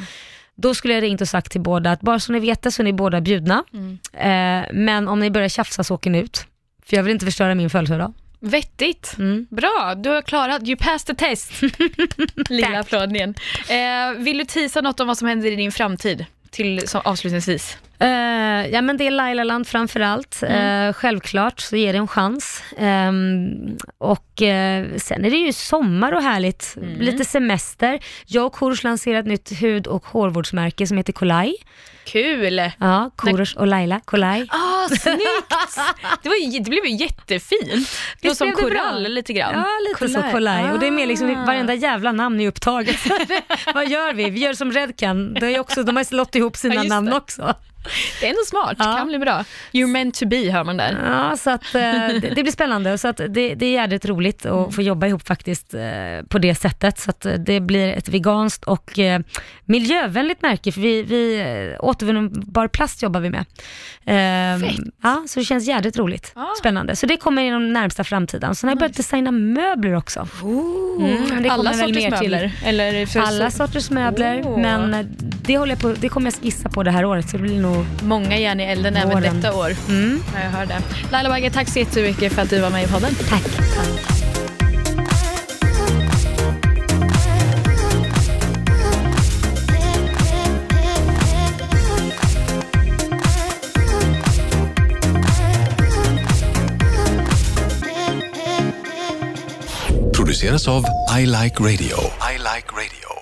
Speaker 1: Då skulle jag ringt och sagt till båda att bara så ni vet det så är ni båda bjudna. Eh, men om ni börjar tjafsa så åker ni ut. För jag vill inte förstöra min födelsedag.
Speaker 2: Vettigt.
Speaker 1: Mm.
Speaker 2: Bra, du har klarat, you passed the test. Lilla applåden. Eh, vill du tisa något om vad som händer i din framtid? Till, som, avslutningsvis.
Speaker 1: Eh, ja men det är Lailaland framför allt. Eh, självklart så ger det en chans. Ehm, och eh, sen är det ju sommar och härligt. Lite semester. Jag och Korosh lanserar ett nytt hud och hårvårdsmärke som heter Kolaj.
Speaker 2: Kul!
Speaker 1: Ja, Korosh och Laila, Kolaj.
Speaker 2: Ah, snyggt! Det, var, ju- det blev ju jättefint. Det var
Speaker 1: Visst
Speaker 2: som
Speaker 1: blev det bra?
Speaker 2: korall lite grann.
Speaker 1: Ja, lite så Kolaj. Och det är mer liksom, varenda jävla namn är upptaget. Vad gör vi? Vi gör som Redcan. Det är också, de har slått ihop sina
Speaker 2: Ja, just
Speaker 1: namn
Speaker 2: det.
Speaker 1: också.
Speaker 2: Det är ändå smart,
Speaker 1: Ja.
Speaker 2: kan bli bra. You're meant to be hör man där.
Speaker 1: Ja, så att eh, det, det blir spännande. Så att det, det är jävligt roligt att få jobba ihop faktiskt eh, på det sättet. Så att eh, det blir ett veganskt och miljövänligt märke, för vi, vi återvinnbar plast jobbar vi med. Eh,
Speaker 2: Fett.
Speaker 1: Ja, så det känns jävligt roligt.
Speaker 2: Ja.
Speaker 1: Spännande. Så det kommer inom närmsta framtiden. Sen har jag börjat designa möbler också. Mm, men det
Speaker 2: Alla sorters
Speaker 1: mer till.
Speaker 2: möbler? Eller
Speaker 1: Alla sorters möbler,
Speaker 2: Åh.
Speaker 1: men det, håller jag på, det kommer jag skissa på det här året, så det blir nog
Speaker 2: Många järn i elden även
Speaker 1: Våren.
Speaker 2: detta år.
Speaker 1: Mm.
Speaker 2: Ja, jag hör det. Laila Bagge, tack så jättemycket för att du var med i podden.
Speaker 1: Tack.
Speaker 7: Produceras av I Like Radio. I like radio.